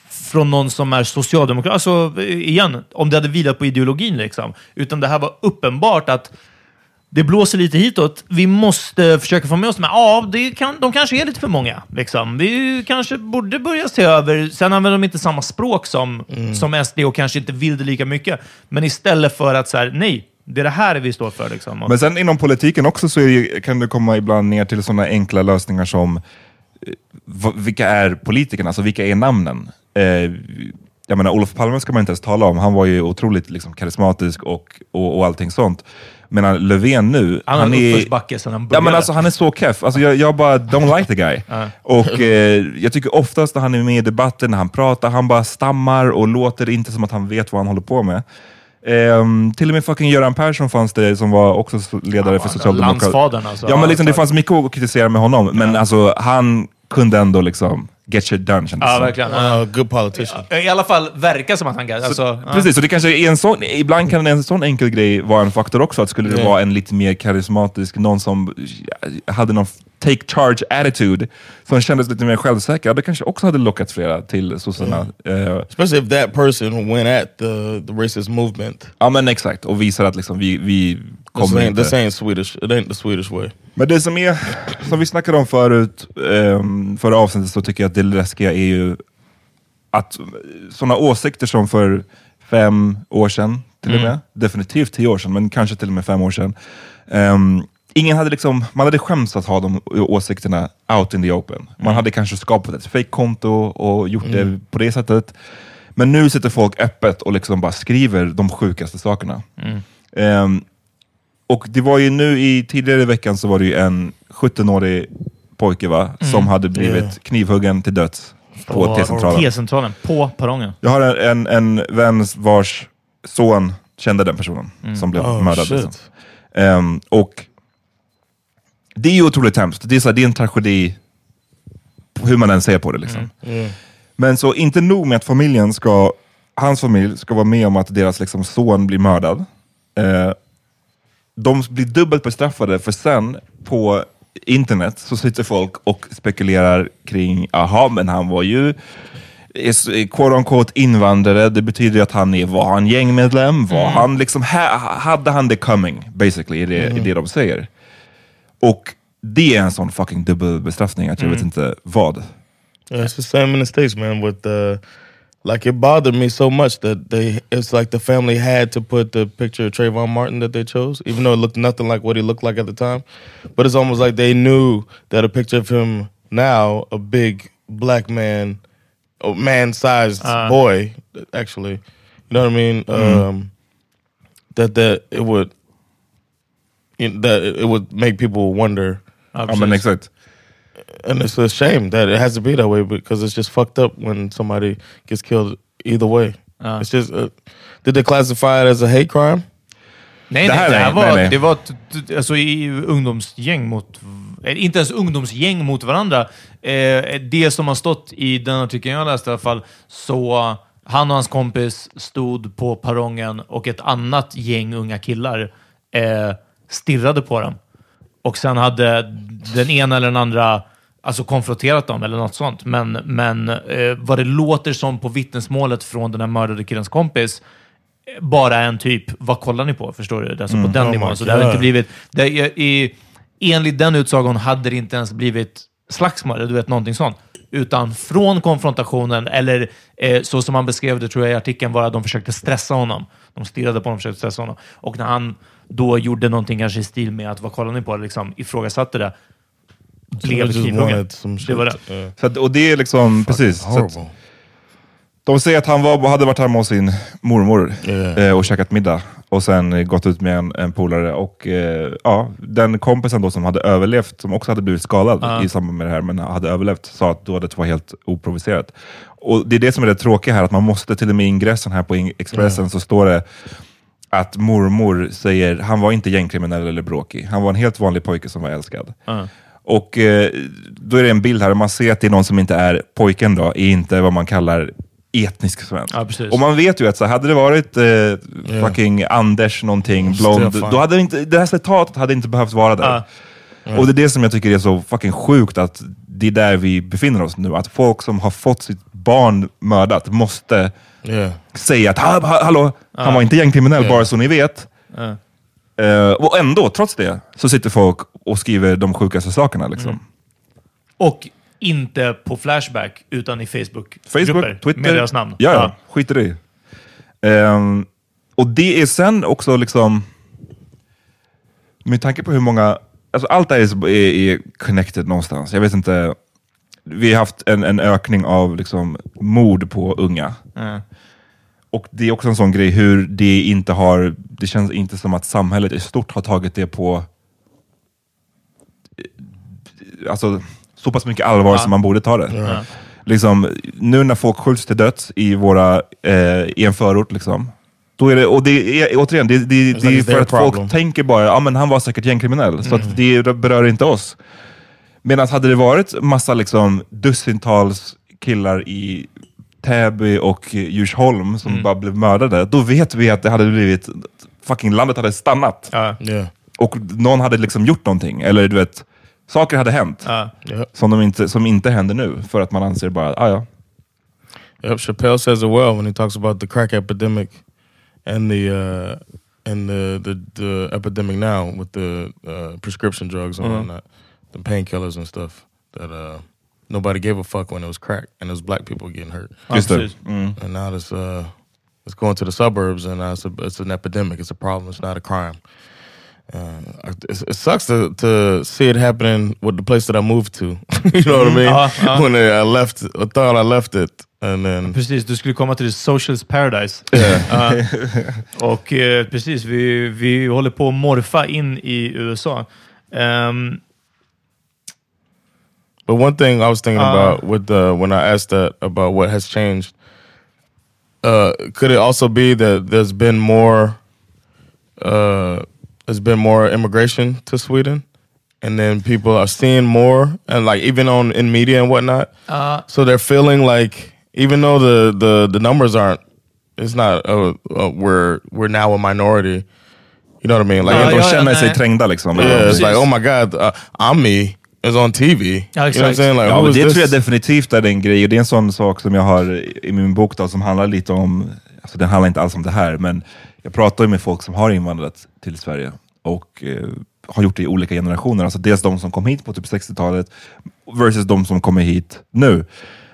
från någon som är socialdemokrat. Alltså, igen, om det hade vilat på ideologin. Liksom. Utan det här var uppenbart att det blåser lite hitåt. Vi måste försöka få med oss, men ja, det kan, de kanske är lite för många. Liksom. Vi kanske borde börja se över. Sen använder de inte samma språk som, som SD och kanske inte vill det lika mycket. Men istället för att säga nej, det är det här vi står för. Liksom. Men sen inom politiken också så är kan det komma ibland ner till sådana enkla lösningar som vilka är politikerna, alltså vilka är namnen? Eh, jag menar, Olof Palme ska man inte ens tala om, han var ju otroligt liksom, karismatisk och, och, och allting sånt. Men Löfven nu, han har är... uppförsbacke sedan han Ja började. men alltså han är så keff. Alltså, jag, jag bara don't like the guy. (laughs) Och eh, jag tycker oftast när han är med i debatten, när han pratar, han bara stammar och låter inte som att han vet vad han håller på med. Ehm, till och med fucking Göran Persson fanns det som var också ledare för Socialdemokraterna. landsfadern alltså. Ja men liksom, det fanns mycket att kritisera med honom, men alltså han kunde ändå liksom get shit done kändes Ja, verkligen. Uh, good politician. I alla fall verka som att han kan. Alltså, ja. Precis, och det kanske är en sån, ibland kan en sån enkel grej vara en faktor också. Att skulle det Ja. vara en lite mer karismatisk, någon som hade någon take charge attitude, som kändes lite mer självsäker, det kanske också hade lockat flera till sossarna. Eh, Especially if that person went at the, the racist movement. ja men exakt, och visar att liksom vi, vi This kommer ain't, inte... this ain't Swedish. It ain't the Swedish way. Men det som är, som vi snackade om förut, um, förra avsnittet, så tycker jag att det läskiga är ju att sådana åsikter som för fem år sedan, till och med, definitivt tio år sedan, men kanske till och med fem år sedan. ehm, ingen hade liksom, man hade skämts att ha de åsikterna out in the open. Man hade kanske skapat ett fake-konto och gjort det på det sättet. Men nu sitter folk öppet och liksom bara skriver de sjukaste sakerna. Ehm, och det var ju nu i tidigare i veckan så var det ju en 17-årig pojke va, som hade blivit Yeah. knivhuggen till döds på På T-centralen. T-centralen, på perrongen. Jag har en, en, en vän vars son kände den personen som blev Oh, mördad. Liksom. Ehm, och det är ju otroligt hemskt. Det är, så här, det är en tragedi, hur man än ser på det. Liksom. Men så inte nog med att familjen ska, hans familj ska vara med om att deras liksom, son blir mördad. Eh, de blir dubbelt bestraffade för sen på internet så sitter folk och spekulerar kring, aha men han var ju quote unquote invandrare, det betyder att han är, var han gängmedlem? Var han liksom, ha, hade han det coming? Basically, är det, är det de säger. Och det är en sån fucking dubbelbestraffning att jag vet inte vad. Yeah, it's the same in the states, man. With uh, like it bothered me so much that they it's like the family had to put the picture of Trayvon Martin that they chose, even though it looked nothing like what he looked like at the time. But it's almost like they knew that a picture of him now, a big black man, a man-sized Uh. boy, actually, you know what I mean? Um, that that it would. You know, that it would make people wonder Ja, Ja men precis. exakt. And it's a shame that it has to be that way because it's just fucked up when somebody gets killed either way. Uh. It's just, uh, did they classify it as a hate crime? Nej, Det nej, det här är- var, nej, nej. Det var t- t- alltså, i ungdomsgäng mot... eh, Inte ens ungdomsgäng mot varandra. Eh, det som har stått i den artikeln jag läste i alla fall, så han och hans kompis stod på perrongen och ett annat gäng unga killar eh, stirrade på dem. Och sen hade den ena eller den andra alltså konfronterat dem eller något sånt. Men, men eh, vad det låter som på vittnesmålet från den här mördade killens kompis bara en typ, vad kollar ni på? Förstår du? Alltså på den Oh nivån. Så det hade inte blivit... Det, i, i, enligt den utsagon hade det inte ens blivit slagsmål, eller du vet, någonting sånt. Utan från konfrontationen, eller eh, så som han beskrev det tror jag i artikeln, var att de försökte stressa honom. De stirrade på honom och försökte stressa honom. Och när han då gjorde någonting kanske i stil med att vad kollar ni på? Liksom ifrågasatte det. Blev knivhuggen. Det var det. Yeah. Så att, och det är liksom, precis. Så att, de säger att han var, hade varit hemma hos sin mormor Yeah. eh, och käkat middag och sen gått ut med en, en polare. Och eh, ja, den kompisen då som hade överlevt, som också hade blivit skadad i samband med det här, men hade överlevt, sa att då det var helt oprovocerat. Och det är det som är det tråkiga här, att man måste till och med i ingressen här på Expressen så står det att mormor säger, han var inte gängkriminell eller bråkig. Han var en helt vanlig pojke som var älskad. Och eh, då är det en bild här, och man ser att det är någon som inte är pojken då, är inte vad man kallar etnisk svensk. Ja, och man vet ju att så hade det varit eh, fucking Anders någonting, blond, Stefan. då hade inte, det här citatet hade inte behövt vara där. Och det är det som jag tycker är så fucking sjukt, att det är där vi befinner oss nu. Att folk som har fått sitt barn mördat måste Yeah. säga att ha, ha, hallå, han var inte gängkriminell, Ja. bara så ni vet. Eh, och ändå, trots det, så sitter folk och skriver de sjukaste sakerna. Liksom. Mm. Och inte på Flashback, utan i Facebook-grupper Facebook, Twitter. med deras namn. Ja, ja. skit i. Ehm, och det är sen också liksom, med tanke på hur många, alltså allt det är, är, är connected någonstans. Jag vet inte, vi har haft en, en ökning av liksom mord på unga. Ja. Och det är också en sån grej hur det inte har, det känns inte som att samhället i stort har tagit det på alltså, så pass mycket allvar som man borde ta det. Ja. Liksom, nu när folk skjuts till döds i, våra, eh, i en förort, liksom, då är det, och det är återigen, det, det, det like är för att problem. folk tänker bara, ja men han var säkert gängkriminell, så Mm. att det berör inte oss. Medan hade det varit massa liksom, dussintals killar i Täby och Djursholm som Mm. bara blev mördade, då vet vi att det hade blivit, fucking landet hade stannat. Ja. Yeah. Och någon hade liksom gjort någonting, eller du vet, saker hade hänt. Ja. Som, de inte, som inte händer nu, för att man anser bara, ah, ja. Yep, Chappelle says it well when he talks about the crack epidemic and the uh, and the, the the epidemic now with the uh, prescription drugs and Mhm. whatnot, the painkillers and stuff. That uh, nobody gave a fuck when it was crack and it was black people getting hurt. Just det. Mm. And now it's uh, it's going to the suburbs and now it's a, it's an epidemic. It's a problem. It's not a crime. Uh, it, it sucks to to see it happening with the place that I moved to. (laughs) you know what I mean? Ja, ja. When I left, I thought I left it, and then Precis, du skulle komma till the socialist paradise. Ja. och eh, precis, vi, vi håller på att morfa in i USA. Ehm, But one thing I was thinking Uh. about with the when I asked that about what has changed, uh, could it also be that there's been more, uh, there's been more immigration to Sweden, and then people are seeing more, and like even on in media and whatnot, uh, so they're feeling like even though the the the numbers aren't, it's not uh, uh, we're we're now a minority. You know what I mean? Like Ja, in De ja, känner sig trängda liksom. yeah, it's like oh my god, uh, I'm me is on TV. You know what I'm? Like Ja, det this? tror jag definitivt är en grej, och det är en sån sak som jag har i min bok då, som handlar lite om, alltså den handlar inte alls om det här, men jag pratar ju med folk som har invandrat till Sverige och eh, har gjort det i olika generationer. Alltså dels de som kom hit på typ 60-talet versus de som kommer hit nu.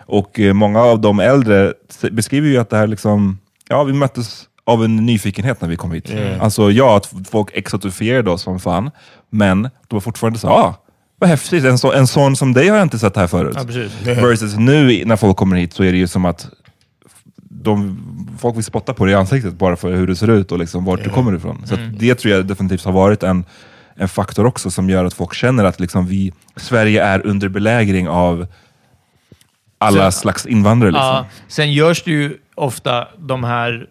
Och eh, många av de äldre beskriver ju att det här liksom, ja vi möttes av en nyfikenhet när vi kom hit. Alltså ja, att folk exotifierade oss som fan, men de var fortfarande så ah, vad häftigt, en, så, en sån som dig har jag inte sett här förut. ja, precis. (laughs) (laughs) Versus nu när folk kommer hit så är det ju som att de, folk vill spotta på dig i ansiktet bara för hur du ser ut och liksom vart du kommer ifrån. Så att det tror jag definitivt har varit en, en faktor också som gör att folk känner att liksom vi, Sverige är under belägring av alla Så- slags invandrare. Liksom. Ja, sen görs det ju ofta de här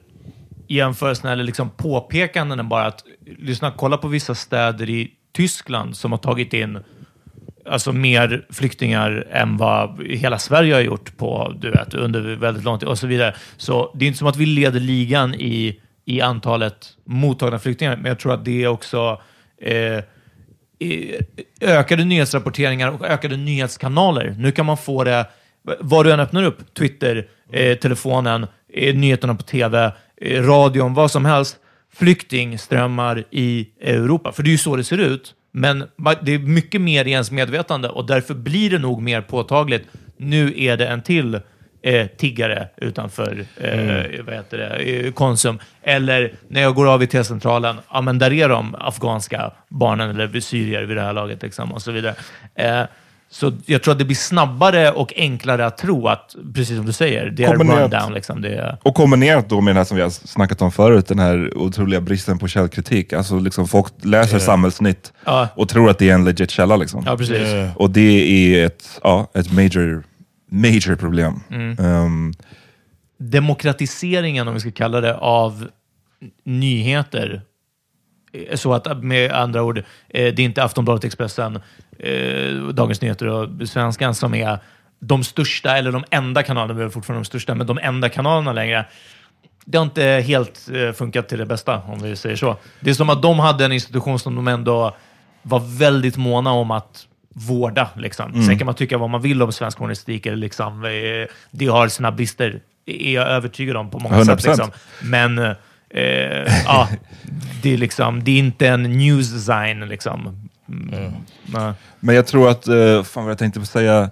jämförelserna eller liksom påpekandena bara att lyssna, kolla på vissa städer i Tyskland som har tagit in alltså mer flyktingar än vad hela Sverige har gjort på, du vet, under väldigt lång tid och så vidare. Så det är inte som att vi leder ligan i, i antalet mottagna flyktingar, men jag tror att det är också eh, ökade nyhetsrapporteringar och ökade nyhetskanaler. Nu kan man få det var du än öppnar upp, Twitter, eh, telefonen, eh, nyheterna på tv, eh, radion, vad som helst. Flyktingströmmar i Europa. För det är ju så det ser ut. Men det är mycket mer i ens medvetande och därför blir det nog mer påtagligt. Nu är det en till eh, tiggare utanför eh, vad heter det, eh, Konsum. Eller när jag går av i T-centralen, ja men där är de afghanska barnen eller syrier vid det här laget liksom, och så vidare. Eh, så jag tror att det blir snabbare och enklare att tro att, precis som du säger, det är rundown. Liksom, det är, Och kombinerat då med det här som vi har snackat om förut, den här otroliga bristen på källkritik. Alltså liksom folk läser samhällsnytt Ja. och tror att det är en legit källa. Liksom. ja, precis. Yeah. Och det är ett, ja, ett major, major problem. Mm. Ehm, Demokratiseringen, om vi ska kalla det, av nyheter. Så att med andra ord, eh, det är inte Aftonbladet, Expressen, eh, Dagens Nyheter och Svenskan som är de största, eller de enda kanalerna, vi är fortfarande de största, men de enda kanalerna längre. Det har inte helt eh, funkat till det bästa, om vi säger så. Det är som att de hade en institution som de ändå var väldigt måna om att vårda. Liksom. Mm. Sen kan man tycka vad man vill om svensk journalistik. Eller liksom, eh, det har sina brister, är jag övertygad om på många 100%. sätt. Liksom. Men eh, ja, (laughs) det, är liksom, det är inte en news design. Liksom. Mm. Nej. Men jag tror att, eh, fan vad jag tänkte säga,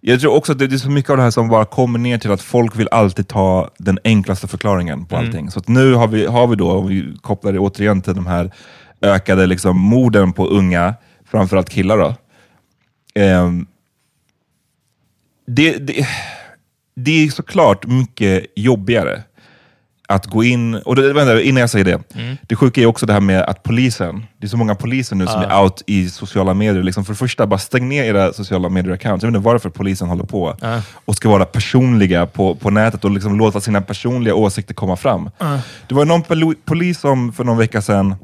jag tror också att det är så mycket av det här som bara kommer ner till att folk vill alltid ta den enklaste förklaringen på Mm. allting. Så att nu har vi, har vi då, om vi kopplar det återigen till de här ökade liksom, morden på unga, framförallt killar då. Ehm, det, det, det är såklart mycket jobbigare att gå in, och det, vänta, innan jag säger det. Mm. Det sjuka är också det här med att polisen, det är så många poliser nu som Ja. är out i sociala medier. Liksom för det första, bara stäng ner era sociala medier-accounts. Jag vet inte varför polisen håller på Ja. och ska vara personliga på, på nätet och liksom låta sina personliga åsikter komma fram. Det var någon polis som för någon vecka sedan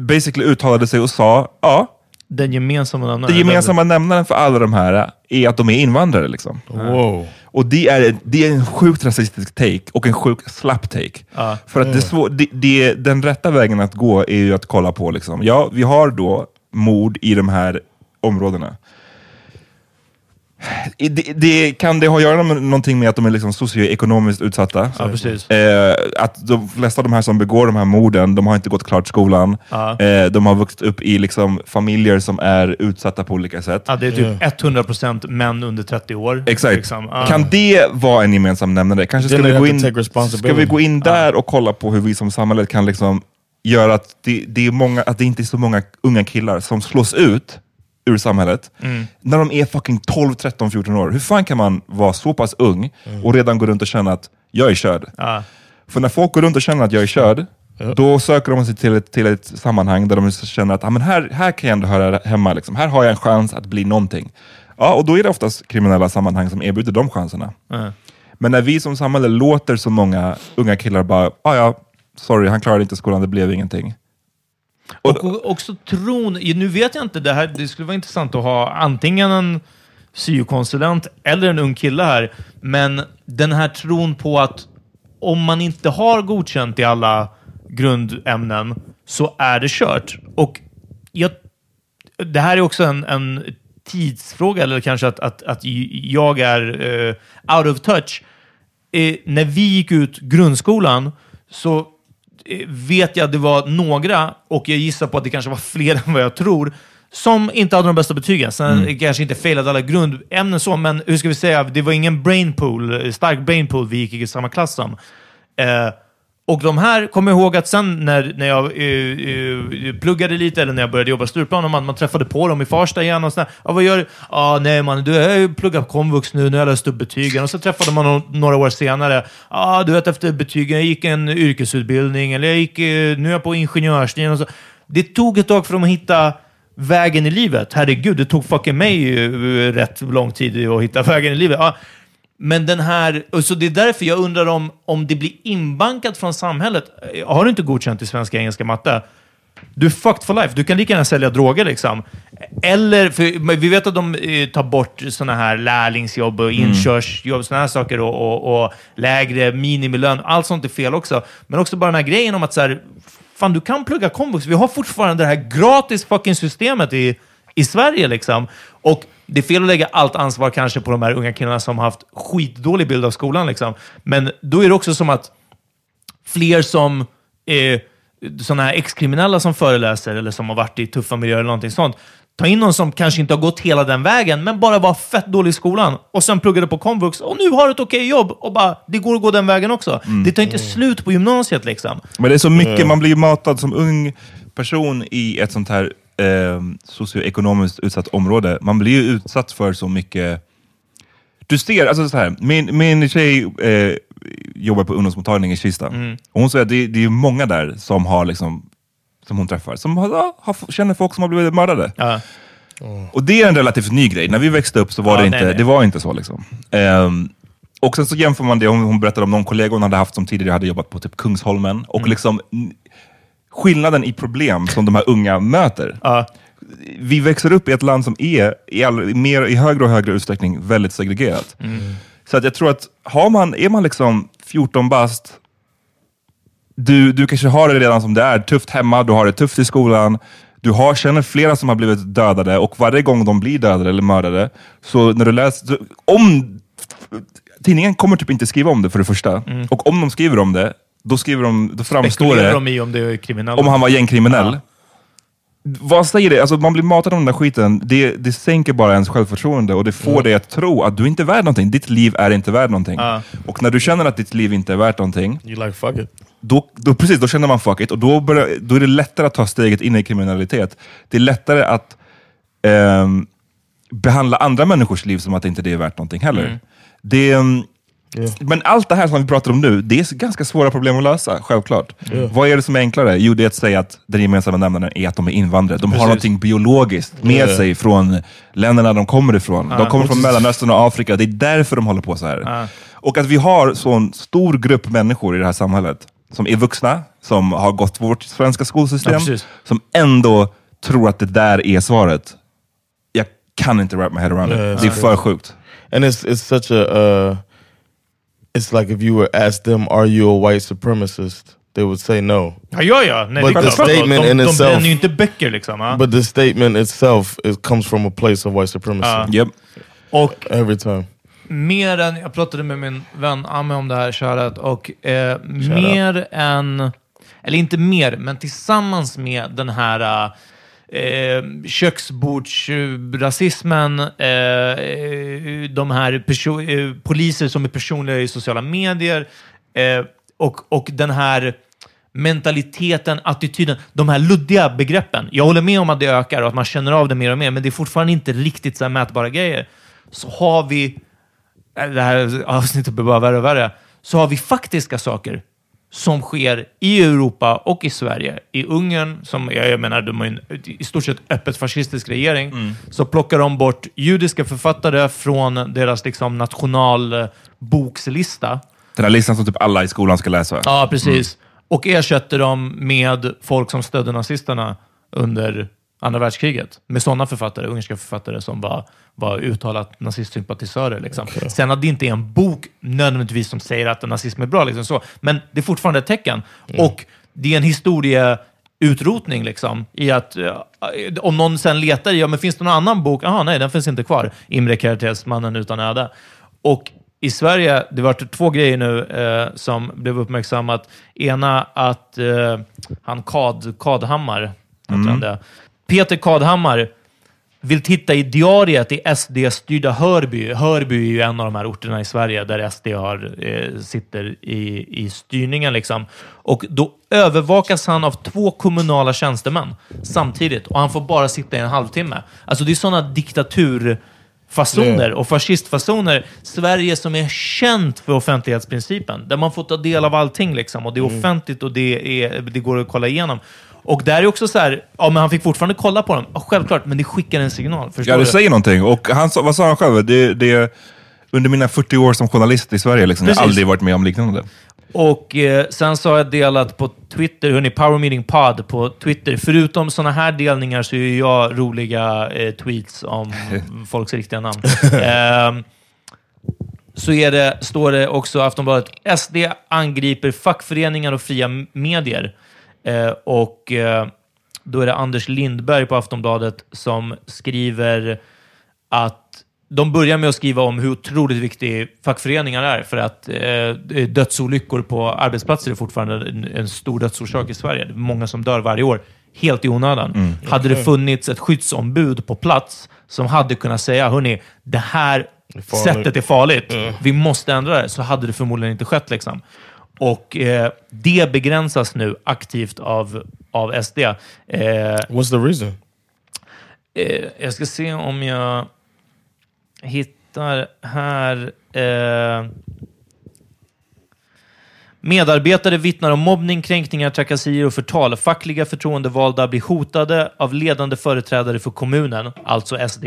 basically uttalade sig och sa, ja, Den gemensamma nämnaren. det gemensamma nämnaren för alla de här är att de är invandrare. Liksom. Wow. Och det är, det är en sjukt rasistisk take och en sjukt slapp take. Ja. För att det är svår, det, det, den rätta vägen att gå är ju att kolla på, liksom, ja, vi har då mord i de här områdena. Det, det, kan det ha att göra med någonting med att de är liksom socioekonomiskt utsatta? Ja, precis. Eh, att de flesta av de här som begår de här morden, de har inte gått klart skolan. Ja. Eh, de har vuxit upp i liksom, familjer som är utsatta på olika sätt. Ja, det är typ 100% män under 30 år. Exakt. Liksom. Ja. Kan det vara en gemensam nämnare? Kanske ska vi, gå in, ska vi gå in där och kolla på hur vi som samhälle kan liksom göra att det, det, är många, att det inte är så många unga killar som slås ut ur samhället Mm. när de är fucking 12, 13, 14 år. Hur fan kan man vara så pass ung och redan gå runt och känna att jag är körd? Ja. För när folk går runt och känner att jag är körd, då söker de sig till ett, till ett sammanhang där de känner att ah, men här, här kan jag ändå höra hemma. Liksom. Här har jag en chans att bli någonting. Ja, och då är det oftast kriminella sammanhang som erbjuder de chanserna. Ja. Men när vi som samhälle låter så många unga killar bara, ah, ja, sorry, han klarade inte skolan, det blev ingenting. Och, och också tron, nu vet jag inte, det, här, det skulle vara intressant att ha antingen en syokonsulent eller en ung kille här, men den här tron på att om man inte har godkänt i alla grundämnen så är det kört. Och jag, det här är också en, en tidsfråga, eller kanske att, att, att jag är uh, out of touch. Eh, när vi gick ut grundskolan så vet jag att det var några, och jag gissar på att det kanske var fler (laughs) än vad jag tror, som inte hade de bästa betygen. Sen Mm. kanske inte failade alla grundämnen så, men hur ska vi säga, det var ingen brain pool, eh, stark brain pool vi gick i samma klass som. Eh, och de här kommer ihåg att sen när, när jag uh, uh, pluggade lite, eller när jag började jobba i Stureplan, och man, man träffade på dem i Farsta igen och sådär. Ja, vad gör du? Ja, nej man, du, jag har ju pluggat på komvux nu, nu har jag läst upp betygen. Och så träffade man dem några år senare. Ja, du vet efter betygen, jag gick en yrkesutbildning, eller jag gick, uh, nu är jag på ingenjörslinjen. Och så. Det tog ett tag för dem att hitta vägen i livet. Herregud, det tog fucking mig rätt lång tid att hitta vägen i livet. Men den här, och så det är därför jag undrar om, om det blir inbankat från samhället. Har du inte godkänt i svenska, engelska, matte? Du är fucked for life. Du kan lika gärna sälja droger liksom. Eller, för vi vet att de eh, tar bort sådana här lärlingsjobb och inkörsjobb, sådana här saker och, och, och lägre minimilön. Allt sånt är fel också. Men också bara den här grejen om att så här, fan du kan plugga komvux. Vi har fortfarande det här gratis fucking systemet i, i Sverige liksom. Och det är fel att lägga allt ansvar kanske på de här unga killarna som har haft skitdålig bild av skolan. Liksom. Men då är det också som att fler som är sådana här ex-kriminella som föreläser eller som har varit i tuffa miljöer eller någonting sånt. Ta in någon som kanske inte har gått hela den vägen, men bara var fett dålig i skolan och sen pluggade på komvux och nu har ett okej jobb och bara, det går att gå den vägen också. Det tar inte slut på gymnasiet liksom. Men det är så mycket, man blir matad som ung person i ett sånt här eh, socioekonomiskt utsatt område. Man blir ju utsatt för så mycket... Du ser, alltså så här, min, min tjej eh, jobbar på ungdomsmottagning i Kista. Och hon säger att det, det är många där som har liksom som hon träffar, som har, har, känner folk som har blivit mördade. Ja. Och det är en relativt ny grej. När vi växte upp så var Ja, det nej, inte, nej. det var inte så. Liksom. Ehm, och sen så jämför man det, hon, hon berättade om någon kollega hon hade haft som tidigare hade jobbat på typ Kungsholmen. Och Mm. liksom skillnaden i problem som de här unga möter. Ja. Vi växer upp i ett land som är i, all, mer, i högre och högre utsträckning väldigt segregerat. Mm. Så att jag tror att har man, är man liksom 14 bast, du, du kanske har det redan som det är, tufft hemma, du har det tufft i skolan, Du har, känner flera som har blivit dödade och varje gång de blir dödade eller mördade, så när du läser... Om, tidningen kommer typ inte skriva om det för det första. Och om de skriver om det, då, skriver de, då framstår det de i om det är kriminella. om han var gängkriminell. Vad säger det? Alltså, man blir matad av den där skiten. Det, det sänker bara ens självförtroende och det får dig att tro att du inte är värd någonting. Ditt liv är inte värd någonting. Ja. Och när du känner att ditt liv inte är värt någonting, You like fuck it. då, då, precis, då känner man fuck it och då, börjar, då är det lättare att ta steget in i kriminalitet. Det är lättare att ehm, behandla andra människors liv som att inte det är värt någonting heller. Det, ehm, Men allt det här som vi pratar om nu, det är ganska svåra problem att lösa, självklart. Vad är det som är enklare? Jo, det är att säga att den gemensamma nämnaren är att de är invandrare. De har någonting biologiskt med Ja. sig från länderna de kommer ifrån. De kommer från Mellanöstern och Afrika. Det är därför de håller på så här. Och att vi har sån stor grupp människor i det här samhället, som är vuxna, som har gått vårt svenska skolsystem, Ja, precis. som ändå tror att det där är svaret. Jag kan inte wrap my head around it. Det är för sjukt. And it's it's such a uh, it's like if you were asked them, "Are you a white supremacist?" They would say no. Ja, ja, ja. Nej, But the statement de, in de itself- bränner ju inte böcker liksom. Ja. But the statement itself it comes from a place of white supremacy Yep. Och every time. mer än, jag pratade med min vän Ami om det här, shoutout, och eh, mer än, eller inte mer, men tillsammans med den här eh, köksbordsrasismen, eh, de här perso- eh, poliser som är personliga i sociala medier eh, och, och den här mentaliteten, attityden, de här luddiga begreppen. Jag håller med om att det ökar och att man känner av det mer och mer, men det är fortfarande inte riktigt så här mätbara grejer. Så har vi, eh, det här avsnittet blir bara värre och värre, så har vi faktiska saker som sker i Europa och i Sverige. I Ungern, som jag, menar, de har en i stort sett öppet fascistisk regering, så plockar de bort judiska författare från deras liksom, nationalbokslista. Den här listan som typ alla i skolan ska läsa. Ja, precis. Och ersätter dem med folk som stödde nazisterna under andra världskriget. Med sådana författare, ungerska författare som var, var uttalat nazistsympatisörer. Liksom. Sen att det inte är en bok nödvändigtvis som säger att nazism är bra, liksom så. men det är fortfarande ett tecken. Och det är en historieutrotning liksom, i att eh, om någon sen letar i, ja men finns det någon annan bok? Jaha, nej, den finns inte kvar. Imre Kertész, Mannen utan öde. Och i Sverige, det varit två grejer nu eh, som blev uppmärksammat. Ena att eh, han Kad, Kadhammar, han det? Peter Kadhammar vill titta i diariet i SD-styrda Hörby. Hörby är ju en av de här orterna i Sverige där SD har, eh, sitter i, i styrningen. Liksom. Och då övervakas han av två kommunala tjänstemän samtidigt och han får bara sitta i en halvtimme. Alltså det är sådana diktaturfasoner och fascistfasoner. Sverige som är känt för offentlighetsprincipen, där man får ta del av allting liksom, och det är offentligt och det, är, det går att kolla igenom. Och där är också så här, ja men han fick fortfarande kolla på dem. Ja, självklart, men det skickar en signal. Förstår Ja, det du? säger någonting. Och han, vad sa han själv? Det, det, under mina 40 år som journalist i Sverige, liksom, jag har aldrig varit med om liknande. Och eh, sen så har jag delat på Twitter, hörni, Power Meeting Pod på Twitter. Förutom sådana här delningar så är jag roliga eh, tweets om (laughs) folks riktiga namn. Ehm, så är det, står det också i Aftonbladet, SD angriper fackföreningar och fria medier. Eh, och eh, då är det Anders Lindberg på Aftonbladet som skriver att de börjar med att skriva om hur otroligt viktig fackföreningar är för att eh, dödsolyckor på arbetsplatser är fortfarande en, en stor dödsorsak i Sverige. Det är många som dör varje år, helt i onödan. Hade det funnits ett skyddsombud på plats som hade kunnat säga, hörni, det här farligt." sättet är farligt, vi måste ändra det, så hade det förmodligen inte skett. Liksom. Och eh, det begränsas nu aktivt av, av SD. Eh, What's the reason? Eh, jag ska se om jag hittar här. Eh, Medarbetare vittnar om mobbning, kränkningar, trakasserier och förtal. Fackliga förtroendevalda blir hotade av ledande företrädare för kommunen, alltså sd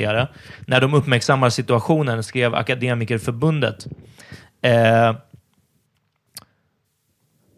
när de uppmärksammar situationen, skrev Akademikerförbundet. Eh,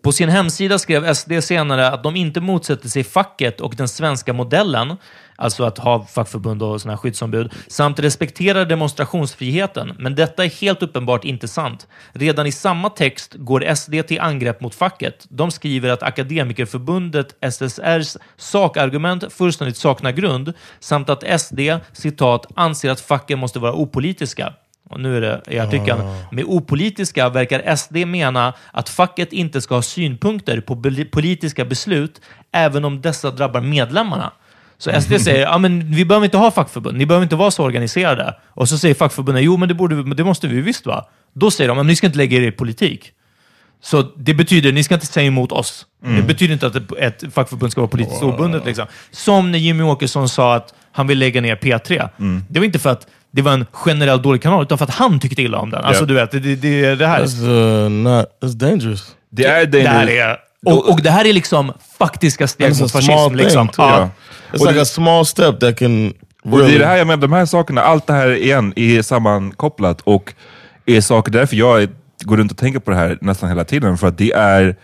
på sin hemsida skrev SD senare att de inte motsätter sig facket och den svenska modellen, alltså att ha fackförbund och såna här skyddsombud, samt respekterar demonstrationsfriheten. Men detta är helt uppenbart inte sant. Redan i samma text går SD till angrepp mot facket. De skriver att Akademikerförbundet SSRs sakargument fullständigt saknar grund, samt att SD, citat, anser att facken måste vara opolitiska. Och nu är det i artikeln. Med opolitiska verkar SD mena att facket inte ska ha synpunkter på politiska beslut, även om dessa drabbar medlemmarna. Så SD säger, ja men vi behöver inte ha fackförbund, ni behöver inte vara så organiserade. Och så säger fackförbunden, jo men det, borde det måste vi visst va? Då säger de, men ni ska inte lägga er i politik. Så det betyder, ni ska inte säga emot oss. Det betyder inte att ett, ett fackförbund ska vara politiskt obundet. Liksom. Som när Jimmy Åkesson sa att han vill lägga ner P3. Det var inte för att det var en generellt dålig kanal, utan för att han tyckte illa om den. Alltså Ja. du vet, det, det, det, det här. That's uh, not. That's dangerous. Det är Det dangerous. är, och, och det här är liksom faktiska steg mot small fascism. thing Liksom. too. Ja. It's Och like det- a small step that can Och det really. är det här jag menar, de här sakerna, allt det här igen är sammankopplat och är saker, därför jag går runt och tänker på det här nästan hela tiden, för att det är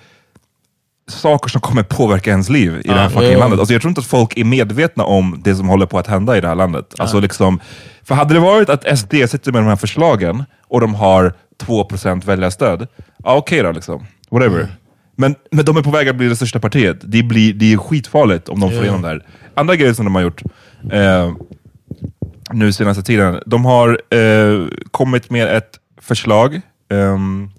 saker som kommer påverka ens liv i det här fucking ja. landet. Alltså jag tror inte att folk är medvetna om det som håller på att hända i det här landet. Alltså liksom, för hade det varit att SD sitter med de här förslagen och de har 2% väljarstöd, ja okej då liksom. Whatever. Men, men de är på väg att bli det största partiet. Det, blir, det är skitfarligt om de får igenom det här. Andra grejer som de har gjort, eh, nu senaste tiden. De har eh, kommit med ett förslag ehm,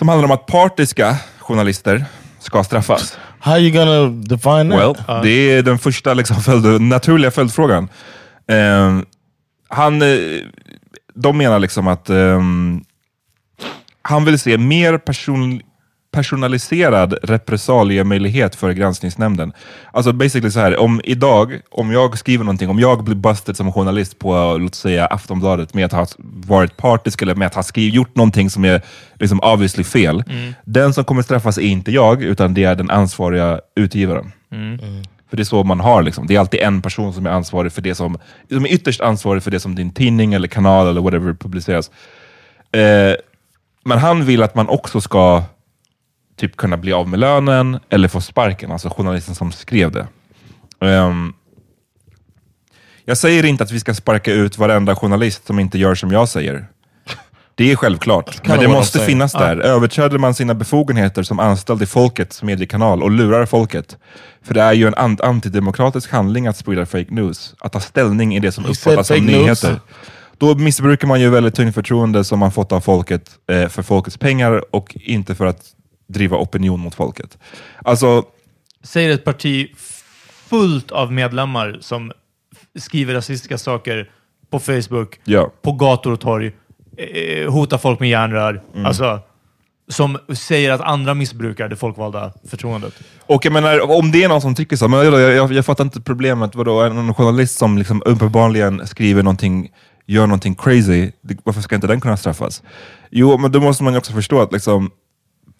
som handlar om att partiska journalister ska straffas. How you gonna define that? Well, det är den första liksom, följd, naturliga följdfrågan. Ehm, han, eh, de menar liksom att ehm, han vill se mer person, personaliserad repressaliemöjlighet för granskningsnämnden. Alltså basically så här, om idag, om jag skriver någonting, om jag blir busted som journalist på, låt säga Aftonbladet med att ha varit partisk eller med att ha skrivit, gjort någonting som är liksom obviously fel. Den som kommer straffas är inte jag, utan det är den ansvariga utgivaren. För det är så man har, liksom. det är alltid en person som är ansvarig för det som, som är ytterst ansvarig för det som din tidning eller kanal eller whatever publiceras. Eh, men han vill att man också ska typ kunna bli av med lönen eller få sparken, alltså journalisten som skrev det. Ehm, jag säger inte att vi ska sparka ut varenda journalist som inte gör som jag säger. Det är självklart, men det måste finnas där. Överträder man sina befogenheter som anställd i folkets mediekanal och lurar folket, för det är ju en an- antidemokratisk handling att sprida fake news, att ta ställning i det som uppfattas som news. nyheter. Då missbrukar man ju väldigt tungt förtroende som man fått av folket eh, för folkets pengar och inte för att driva opinion mot folket. Alltså, Säger ett parti fullt av medlemmar som skriver rasistiska saker på Facebook, ja. på gator och torg, eh, hotar folk med järnrör. Mm. Alltså, som säger att andra missbrukar det folkvalda förtroendet. Och jag menar, om det är någon som tycker så, men jag, jag, jag fattar inte problemet. Vadå, någon journalist som liksom uppenbarligen skriver någonting, gör någonting crazy, varför ska inte den kunna straffas? Jo, men då måste man ju också förstå att liksom,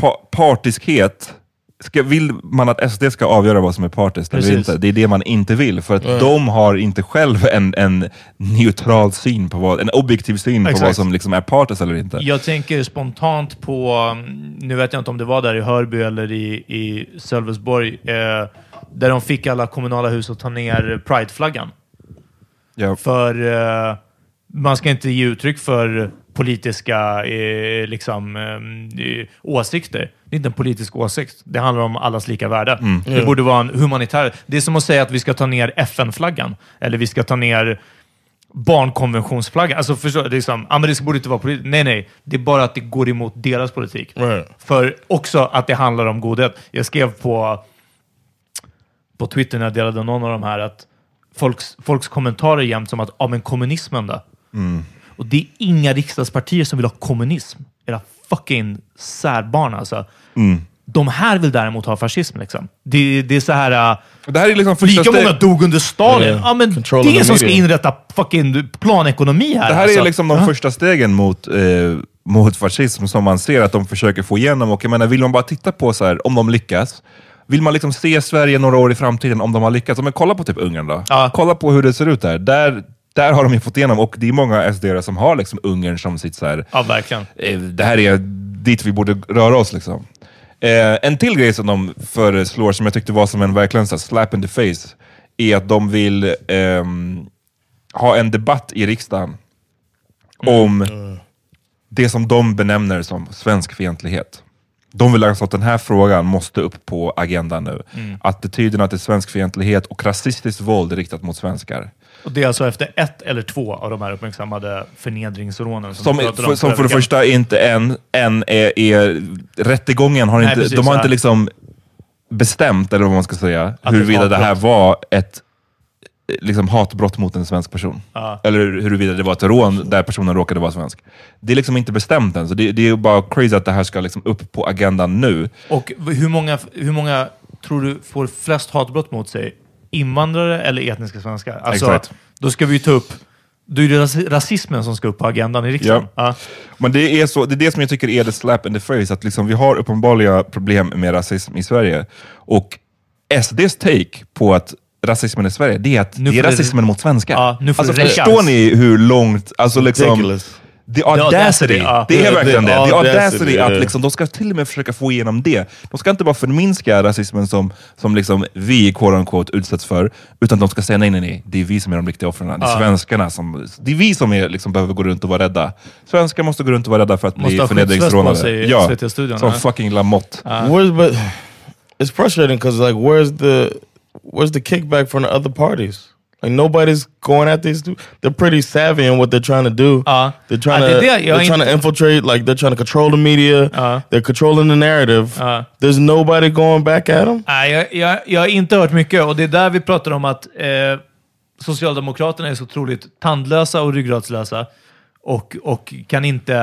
pa, partiskhet, ska, vill man att SD ska avgöra vad som är partiskt eller inte? Det är det man inte vill, för att de har inte själv en, en neutral syn på vad, en objektiv syn på Exakt. vad som liksom är partiskt eller inte. Jag tänker spontant på, mm, nu vet jag inte om det var där i Hörby eller i, i Sölvesborg, eh, där de fick alla kommunala hus att ta ner prideflaggan. Ja. För eh, man ska inte ge uttryck för politiska eh, liksom, eh, åsikter. Det är inte en politisk åsikt. Det handlar om allas lika värde. Det borde vara en humanitär... Det är som att säga att vi ska ta ner FN-flaggan. Eller vi ska ta ner barnkonventionsflaggan. Alltså förstår du? Det, är som, ah, men det borde inte vara politik. Nej, nej. Det är bara att det går emot deras politik. Right. För också att det handlar om godhet. Jag skrev på, på Twitter när jag delade någon av de här att folks, folks kommentarer jämt som att ja, men kommunismen då? Och det är inga riksdagspartier som vill ha kommunism. Era fucking särbarn alltså. De här vill däremot ha fascism. Liksom. Det, det är så här... äh, Det här är liksom första Lika steg- många dog under Stalin. Yeah. Ja, men Control det är som ska inrätta fucking planekonomi här. Det här alltså. är liksom de Ja. första stegen mot, eh, mot fascism som man ser att de försöker få igenom. Och jag menar, vill man bara titta på så här, om de lyckas, vill man liksom se Sverige några år i framtiden om de har lyckats? Men kolla på typ Ungern då. Ja. Kolla på hur det ser ut där. Där, där har de ju fått igenom, och det är många sd som har liksom Ungern som sitt så här, Ja, verkligen. eh, det här är dit vi borde röra oss. Liksom. Eh, en till grej som de föreslår, som jag tyckte var som en verkligen så slap in the face, är att de vill ehm, ha en debatt i riksdagen om det som de benämner som svensk fientlighet. De vill alltså att den här frågan måste upp på agendan nu. Attityderna till svensk fientlighet och rasistiskt våld riktat mot svenskar. Och det är alltså efter ett eller två av de här uppmärksammade förnedringsrånen. Som, Som, för, om som för det första inte än, än är, är rättegången har Nej, inte, precis, de har inte liksom bestämt, eller vad man ska säga, Att huruvida det här var ett liksom, hatbrott mot en svensk person. Ja. Eller huruvida det var ett rån där personen råkade vara svensk. Det är liksom inte bestämt än, så det, det är bara crazy att det här ska liksom upp på agendan nu. Och hur många, hur många tror du får flest hatbrott mot sig? Invandrare eller etniska svenskar? Alltså, Exakt. Då ska vi ju ta upp... Då är det ras- rasismen som ska upp på agendan i riksdagen. Ja. Men det är, så, det är det som jag tycker är the slap in the face, att liksom vi har uppenbarliga problem med rasism i Sverige. Och SDs take på att rasismen i Sverige, det är att Nu det är får det- rasismen mot svenskar. Ja, nu alltså, det förstår ni hur långt, alltså liksom, Ridiculous. The audacity, audacity, ja. det är The- verkligen the det. The audacity, audacity, att liksom, de ska till och med försöka få igenom det. De ska inte bara förminska rasismen som, som liksom vi quote unquote, utsätts för, utan de ska säga nej, nej, nej, det är vi som är de riktiga offren. Det är svenskarna som, det är vi som är, liksom, behöver gå runt och vara rädda. Svenskar måste gå runt och vara rädda för att Måste bli ha skyddsväst på förnedringsrånade. sig i Ja, som fucking Lamotte. Where's but it's frustrating because like where's the where's the kickback from the other parties? Like nobody's going at these. two- They're pretty savvy in what they're trying to do. Ja. They're trying to det they're trying to infiltrate. Like they're trying to control the media. Ja. They're controlling the narrative. Ja. There's nobody going back at them. Nej, jag, jag, jag har inte hört mycket och det är där vi pratar om att eh, Socialdemokraterna är så otroligt tandlösa och ryggradslösa och, och kan inte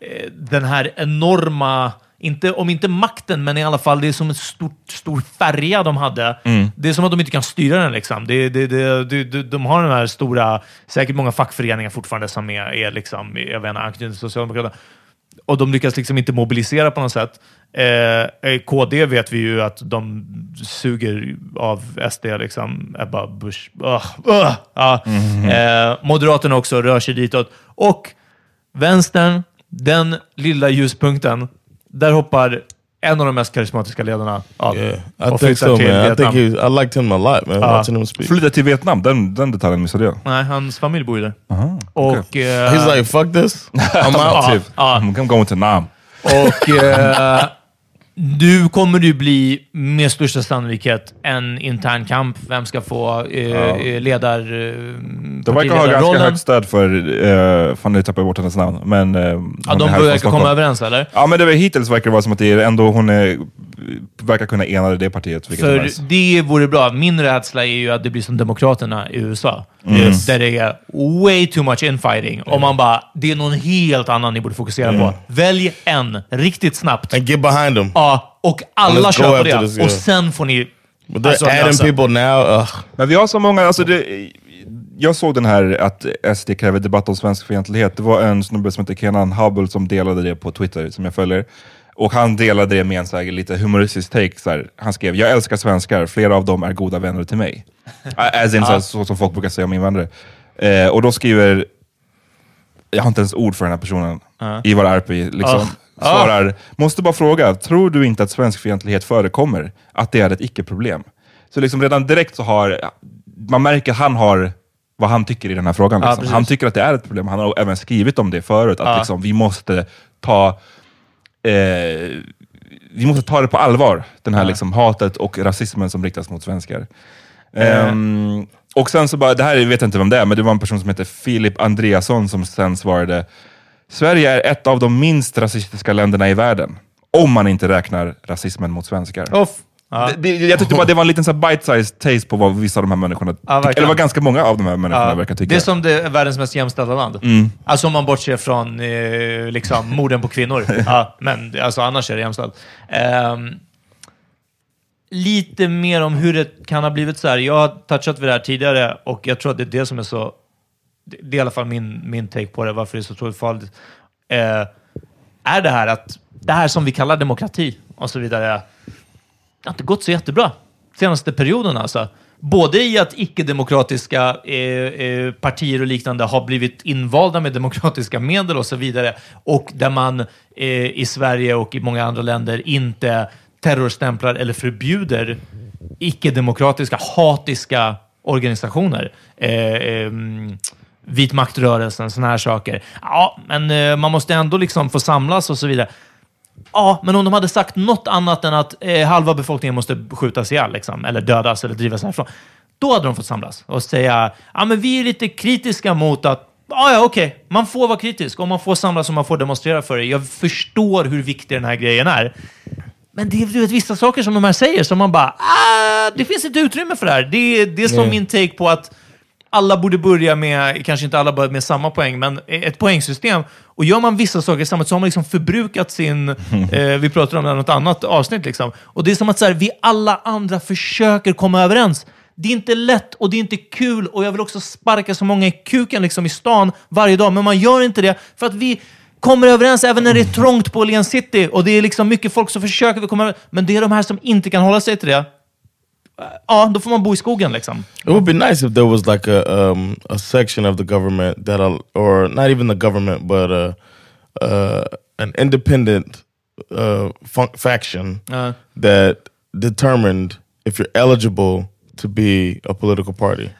eh, den här enorma, inte, om inte makten, men i alla fall det är som en stor, stor färja de hade. Det är som att de inte kan styra den. Liksom. Det, det, det, de, de har de här stora, säkert många fackföreningar fortfarande som är, är liksom, jag vet inte, anknutna till Socialdemokraterna. Och de lyckas liksom inte mobilisera på något sätt. Eh, eh, KD vet vi ju att de suger av SD, liksom. Ebba Busch. Ugh, ugh, ja. eh, Moderaterna också rör sig ditåt. Och vänstern, den lilla ljuspunkten, där hoppar en av de mest karismatiska ledarna av Yeah, I och think so, till man. I Vietnam. think he, I liked him a lot, man. Watching him speak. Flytta till Vietnam, den, den detaljen missade jag. Nej, hans familj bor ju där. Och, eh, He's like, fuck this. I'm out. (laughs) Typ, ja. I'm going to Nam. Och eh, (laughs) nu kommer det bli med största sannolikhet en intern kamp. Vem ska få eh, eh, ledar... Eh, De verkar ha ganska högt stöd för, uh, fan nu tappade jag bort hennes namn, men... Uh, Ja, de verkar komma överens, eller? Ja, men det hittills verkar det vara som att det är ändå hon är, verkar kunna ena det partiet. För nice. det vore bra. Min rädsla är ju att det blir som Demokraterna i USA. Där det är way too much infighting. Och man bara, det är någon helt annan ni borde fokusera på. Välj en, riktigt snabbt. And get behind him. Ja, och alla kör på det. this, yeah. Och sen får ni... But they're alltså, adding lösa. people now. Ugh. Men vi har så många, alltså det, jag såg den här att SD kräver debatt om svensk fientlighet. Det var en snubbe som heter Kenan Hubble som delade det på Twitter, som jag följer. Och han delade det med en så här, lite humoristisk take. Så här, han skrev, jag älskar svenskar, flera av dem är goda vänner till mig. As in, så, här, så som folk brukar säga om invandrare. Eh, och då skriver, jag har inte ens ord för den här personen, Ivar Arpi, liksom, Ah. svarar, måste bara fråga, tror du inte att svensk fientlighet förekommer? Att det är ett icke-problem? Så liksom redan direkt så har, man märker att han har vad han tycker i den här frågan. Liksom. han tycker att det är ett problem. Han har även skrivit om det förut, att liksom, vi måste ta eh, vi måste ta det på allvar, den här liksom, hatet och rasismen som riktas mot svenskar. Ehm, och sen så bara, det här jag vet jag inte vem det är, men det var en person som heter Filip Andreasson som sen svarade, Sverige är ett av de minst rasistiska länderna i världen. Om man inte räknar rasismen mot svenskar. Off. Ja. Det, det, jag tyckte bara det var en liten bite-sized taste på vad vissa av de här människorna tycker. verkligen. Eller vad ganska många av de här människorna Ja, verkar tycka. Det är som det är världens mest jämställda land. Mm. Alltså om man bortser från eh, liksom, morden på kvinnor. (laughs) ja, men alltså, annars är det jämställt. Ehm, lite mer om hur det kan ha blivit så här. Jag har touchat vid det här tidigare och jag tror att det är det som är så... Det är i alla fall min, min take på det, varför det är så otroligt farligt. Eh, är det här att det här som vi kallar demokrati och så vidare, har inte gått så jättebra senaste perioden alltså. Både i att icke-demokratiska eh, eh, partier och liknande har blivit invalda med demokratiska medel och så vidare. Och där man eh, i Sverige och i många andra länder inte terrorstämplar eller förbjuder icke-demokratiska, hatiska organisationer. Eh, ehm, vit maktrörelsen, sådana här saker. Ja, men eh, man måste ändå liksom få samlas och så vidare. Ja, men om de hade sagt något annat än att eh, halva befolkningen måste skjutas ihjäl, liksom, eller dödas eller drivas härifrån, då hade de fått samlas och säga ja, men vi är lite kritiska mot att Ja, ja, okej. Man får vara kritisk och man får samlas och man får demonstrera för det. Jag förstår hur viktig den här grejen är. Men det är du vet, vissa saker som de här säger som man bara, ah, det finns inte utrymme för det här. Det, det är som min take på att alla borde börja med, kanske inte alla börjar med samma poäng, men ett poängsystem. Och gör man vissa saker samtidigt så har man liksom förbrukat sin... (laughs) eh, vi pratade om det i något annat avsnitt. Liksom. Och det är som att så här, vi alla andra försöker komma överens. Det är inte lätt och det är inte kul och jag vill också sparka så många i kuken liksom, i stan varje dag, men man gör inte det för att vi kommer överens även när det är trångt på Åhléns City och det är liksom mycket folk som försöker vi komma överens. Men det är de här som inte kan hålla sig till det. Ja, då får man bo i skogen liksom. It would be nice if there was like a um, a section of the government that, or not even the government, but uh, uh, an independent uh, fun- faction Uh. that determined if you're eligible to be a political party.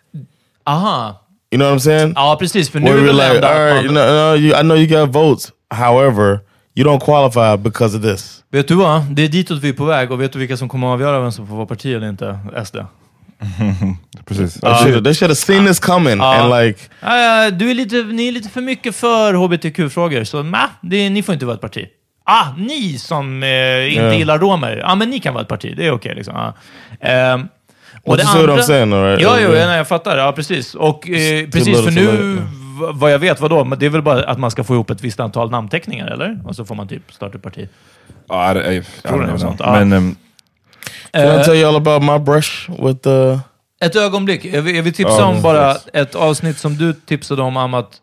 Aha. You know what I'm saying? Ja, precis. För nu Where är väl like, all right, you know, you, I know you got votes. However, you don't qualify because of this. Vet du vad? Det är ditåt vi är på väg och vet du vilka som kommer att avgöra vem som får vara parti eller inte? SD. (laughs) Precis. They should they should have seen this coming and like Ja, ja, du är lite, ni är lite för mycket för hbtq-frågor, så nah, det, ni får inte vara ett parti. Ah, ni som eh, inte Ja. gillar romer, ja ah, men ni kan vara ett parti. Det är okej. liksom. ah. Ehm, But you see what I'm saying, right? Ja, jo, Yeah. nej, jag fattar. Ja, precis. Och eh, Still precis, för nu, vad jag vet, vadå? Men det är väl bara att man ska få ihop ett visst antal namnteckningar, eller? Och så får man typ starta ett parti. Ja, det är, jag Tror det är sånt. Men ehm, Can Eh, I tell you all about my brush with the Ett ögonblick. Jag vill, jag vill tipsa om bara ett avsnitt som du tipsade om, Amat.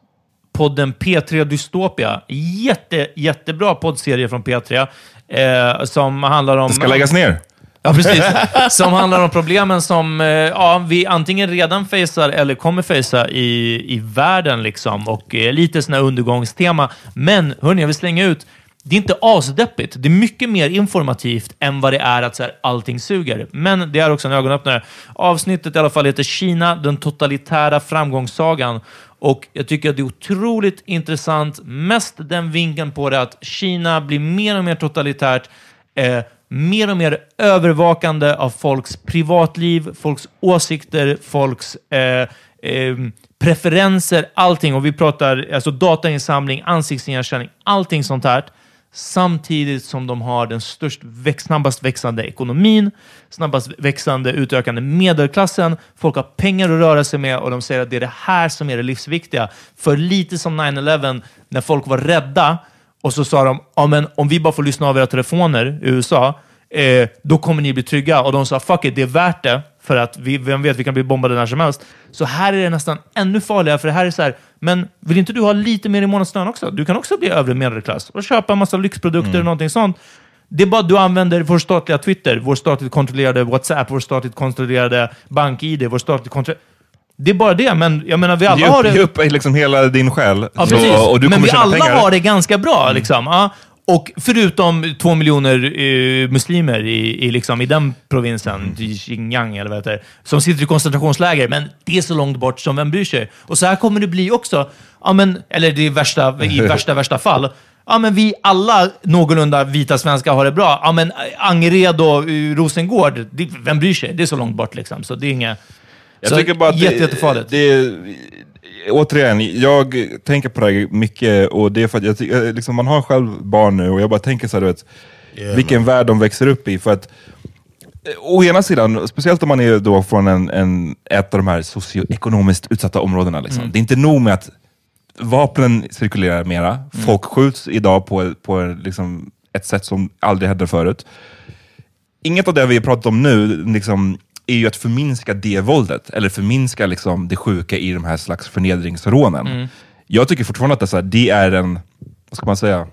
Podden P3 Dystopia. Jätte, jättebra poddserie från P3. Eh, som handlar om... det ska läggas ner. Ja, precis. Som handlar om problemen som eh, ja, vi antingen redan facear eller kommer facea i, i världen. Liksom. Och eh, lite sådana undergångstema. Men hörni, jag vill slänga ut. Det är inte asdeppigt. Det är mycket mer informativt än vad det är att så här, allting suger. Men det är också en ögonöppnare. Avsnittet i alla fall heter Kina, den totalitära framgångssagan. Och jag tycker att det är otroligt intressant. Mest den vinkeln på det att Kina blir mer och mer totalitärt. Eh, mer och mer övervakande av folks privatliv, folks åsikter, folks eh, eh, preferenser, allting. Och vi pratar alltså datainsamling, ansiktsigenkänning, allting sånt här. Samtidigt som de har den störst, väx, snabbast växande ekonomin, snabbast växande utökande medelklassen. Folk har pengar att röra sig med och de säger att det är det här som är det livsviktiga. För lite som 9-11, när folk var rädda och så sa de, ja, men om vi bara får lyssna av era telefoner i USA, eh, då kommer ni bli trygga. Och de sa, fuck it, det är värt det. För att vi, vem vet, vi kan bli bombade när som helst. Så här är det nästan ännu farligare, för det här är så här, men vill inte du ha lite mer i månadslön också? Du kan också bli övre medelklass och köpa en massa lyxprodukter Mm. och någonting sånt. Det är bara att du använder vår statliga Twitter, vår statligt kontrollerade WhatsApp, vår statligt kontrollerade BankID, vår statligt kontrollerade... Det är bara det, men jag menar, vi alla Ge har det... ge upp liksom hela din själ. Ja, Så- och du Men vi alla pengar. har det ganska bra. Liksom. Ja. Och förutom två miljoner eh, muslimer i, i, liksom, i den provinsen, i Xinjiang eller vad det heter, som sitter i koncentrationsläger, men det är så långt bort som vem bryr sig? Och så här kommer det bli också. Ja, men, eller det är värsta, i (laughs) värsta, värsta fall. Ja, men vi alla någorlunda vita svenskar har det bra. Ja, men Angered och eh, Rosengård, det, vem bryr sig? Det är så långt bort liksom. Så det är inga... Jag så tycker bara att jätte, det, jättefarligt. det, återigen, jag tänker på det här mycket och det är för att jag, liksom, man har själv barn nu och jag bara tänker så här, du vet, vilken värld de växer upp i. För att eh, Å ena sidan, speciellt om man är då från en, en, ett av de här socioekonomiskt utsatta områdena. Liksom. Mm. Det är inte nog med att vapnen cirkulerar mera. Folk skjuts idag på, på liksom, ett sätt som aldrig hände förut. Inget av det vi har pratat om nu liksom, är ju att förminska det våldet, eller förminska liksom, det sjuka i de här slags förnedringsrånen. Mm. Jag tycker fortfarande att det, är så här, det är en, vad ska man säga?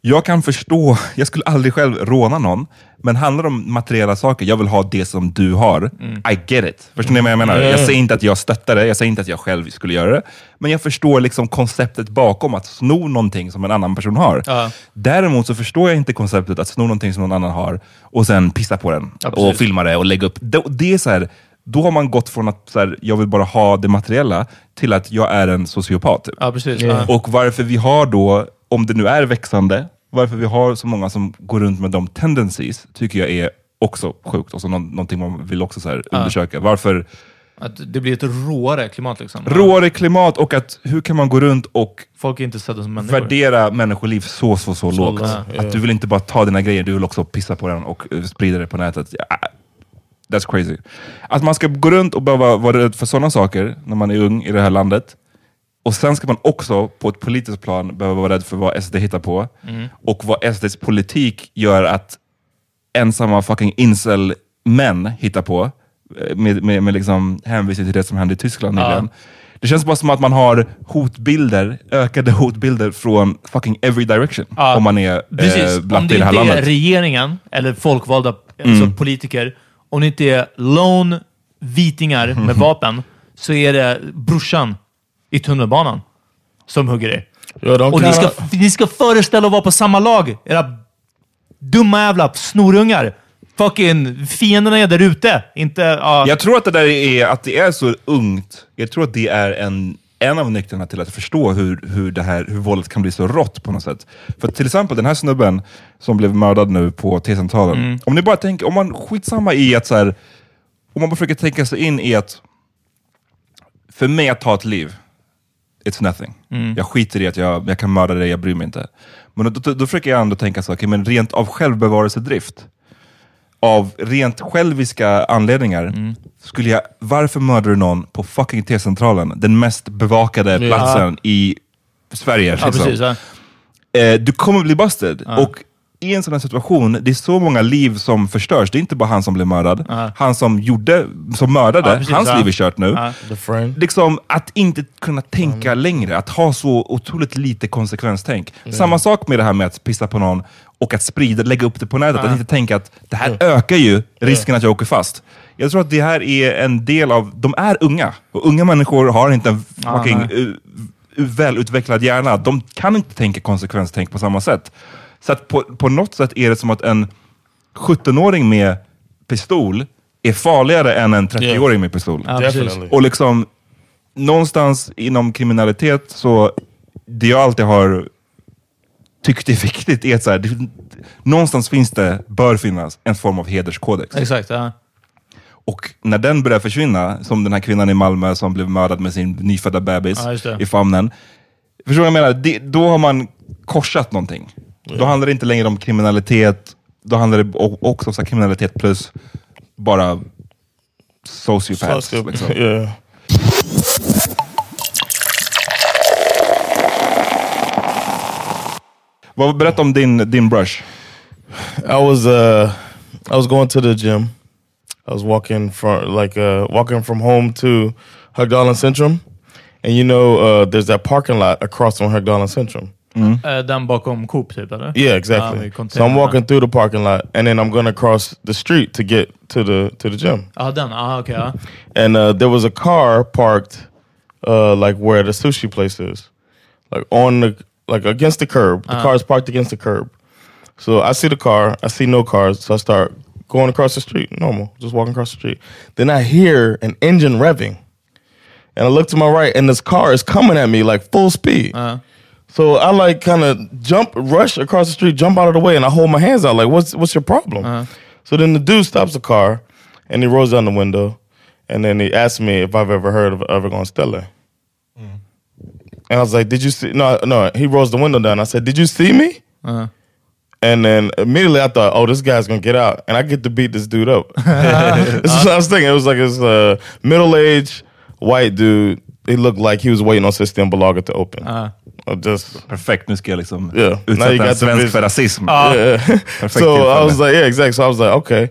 Jag kan förstå, jag skulle aldrig själv råna någon, men handlar det om materiella saker, jag vill ha det som du har, I get it. Förstår ni vad jag menar? Jag säger inte att jag stöttar det, jag säger inte att jag själv skulle göra det, men jag förstår liksom konceptet bakom att sno någonting som en annan person har. Ja. Däremot så förstår jag inte konceptet att sno någonting som någon annan har och sen pissa på den Ja, och filma det och lägga upp. Det, det är så här, då har man gått från att så här, jag vill bara ha det materiella till att jag är en sociopat. Typ. Ja, precis. Ja. Och varför vi har då, om det nu är växande, varför vi har så många som går runt med de tendencies, tycker jag är också sjukt. Och så nå- någonting man vill också så undersöka. Varför Att det blir ett råare klimat liksom. råare klimat och att hur kan man gå runt och Folk är inte som människor. värdera människoliv så, så, så, lågt. lågt, ja. Att du vill inte bara ta dina grejer, du vill också pissa på den och eh, sprida det på nätet. That's crazy. Att man ska gå runt och behöva vara rädd för sådana saker när man är ung i det här landet. Och sen ska man också på ett politiskt plan behöva vara rädd för vad SD hittar på. Och vad SDs politik gör att ensamma fucking incel-män hittar på. eh, Med, med, med liksom hänvisning till det som hände i Tyskland nyligen. Det känns bara som att man har hotbilder, ökade hotbilder från fucking every direction. Ja, Om man är Precis. eh, om i det det här inte är landet. Mm. regeringen, eller folkvalda alltså politiker, om det inte är lone vitingar med (laughs) vapen, så är det brorsan i tunnelbanan som hugger dig. Don't Och ni ska, ni ska föreställa att vara på samma lag, era dumma jävla snorungar. Fucking fienderna är där ute. Inte... ja. Jag tror att det där är, att det är så ungt. Jag tror att det är en, en av nycklarna till att förstå hur, hur, det här, hur våldet kan bli så rått på något sätt. För till exempel den här snubben som blev mördad nu på T-centralen. Om ni bara tänker, om man skitsamma i att så här, om man bara försöker tänka sig in i att för mig att ta ett liv, it's nothing. Jag skiter i att jag, jag kan mörda dig, jag bryr mig inte. Men då, då, då försöker jag ändå tänka så, okay, men rent av självbevarelsedrift, av rent själviska anledningar, skulle jag, varför mördar du någon på fucking T-centralen? Den mest bevakade platsen i Sverige. ja, liksom. precis. Ja. eh, du kommer bli busted. Och i en sån här situation, det är så många liv som förstörs. Det är inte bara han som blev mördad. Han som gjorde, som mördade, Ja, precis, hans liv är kört nu. Liksom att inte kunna tänka längre, att ha så otroligt lite konsekvenstänk. Samma sak med det här med att pissa på någon och att sprida, lägga upp det på nätet. Att inte tänka att det här ökar ju risken att jag åker fast. Jag tror att det här är en del av, de är unga. Och unga människor har inte en fucking nej. uh, välutvecklad hjärna. De kan inte tänka konsekvenstänk på samma sätt. Så att på, på något sätt är det som att en 17-åring med pistol är farligare än en 30-åring med pistol. Ja. Definitely. Och liksom någonstans inom kriminalitet så, det jag alltid har tyckt är viktigt är att så här, det, någonstans finns det, bör finnas, en form av hederskodex. Exakt. Ja. Och när den börjar försvinna, som den här kvinnan i Malmö som blev mördad med sin nyfödda bebis Ja, i famnen. Förstår du vad jag menar? Det, då har man korsat någonting. Då handlar det inte längre om kriminalitet, då handlar det också om så kriminalitet plus bara sociopaths. Liksom. (laughs) Yeah. Vad, berätta om din, din brush. I was uh I was going to the gym. I was walking from like uh walking from home to Högdalen Centrum. And you know uh there's that parking lot across from Högdalen Centrum. Eh, Den bakom Coop typ, eller? Yeah, exactly. med so. I'm walking through the parking lot and then I'm gonna cross the street to get to the to the gym. Ja, den. Ja, okej. ja. And uh there was a car parked uh like where the sushi place is. Like on the like against the curb. The car is parked against the curb. So I see the car, I see no cars, so I start going across the street, normal, just walking across the street. Then I hear an engine revving. And I look to my right and this car is coming at me like full speed. So I like kind of jump, rush across the street, jump out of the way, and I hold my hands out like, "What's what's your problem?" Uh-huh. So then the dude stops the car, and he rolls down the window, and then he asks me if I've ever heard of Evergon Stella. Mm. And I was like, "Did you see?" No, no. He rolls the window down. I said, "Did you see me?" Uh-huh. And then immediately I thought, "Oh, this guy's gonna get out," and I get to beat this dude up. (laughs) this is what I was thinking. It was like this uh, middle-aged white dude. He looked like he was waiting on System Balaga to open. Ah. Or just Perfekt, nu ska jag liksom Yeah. Now you utsätta en got the svensk vision. för rasism. Ah. Yeah. (laughs) So I was like, yeah, exactly. So I was like, okay,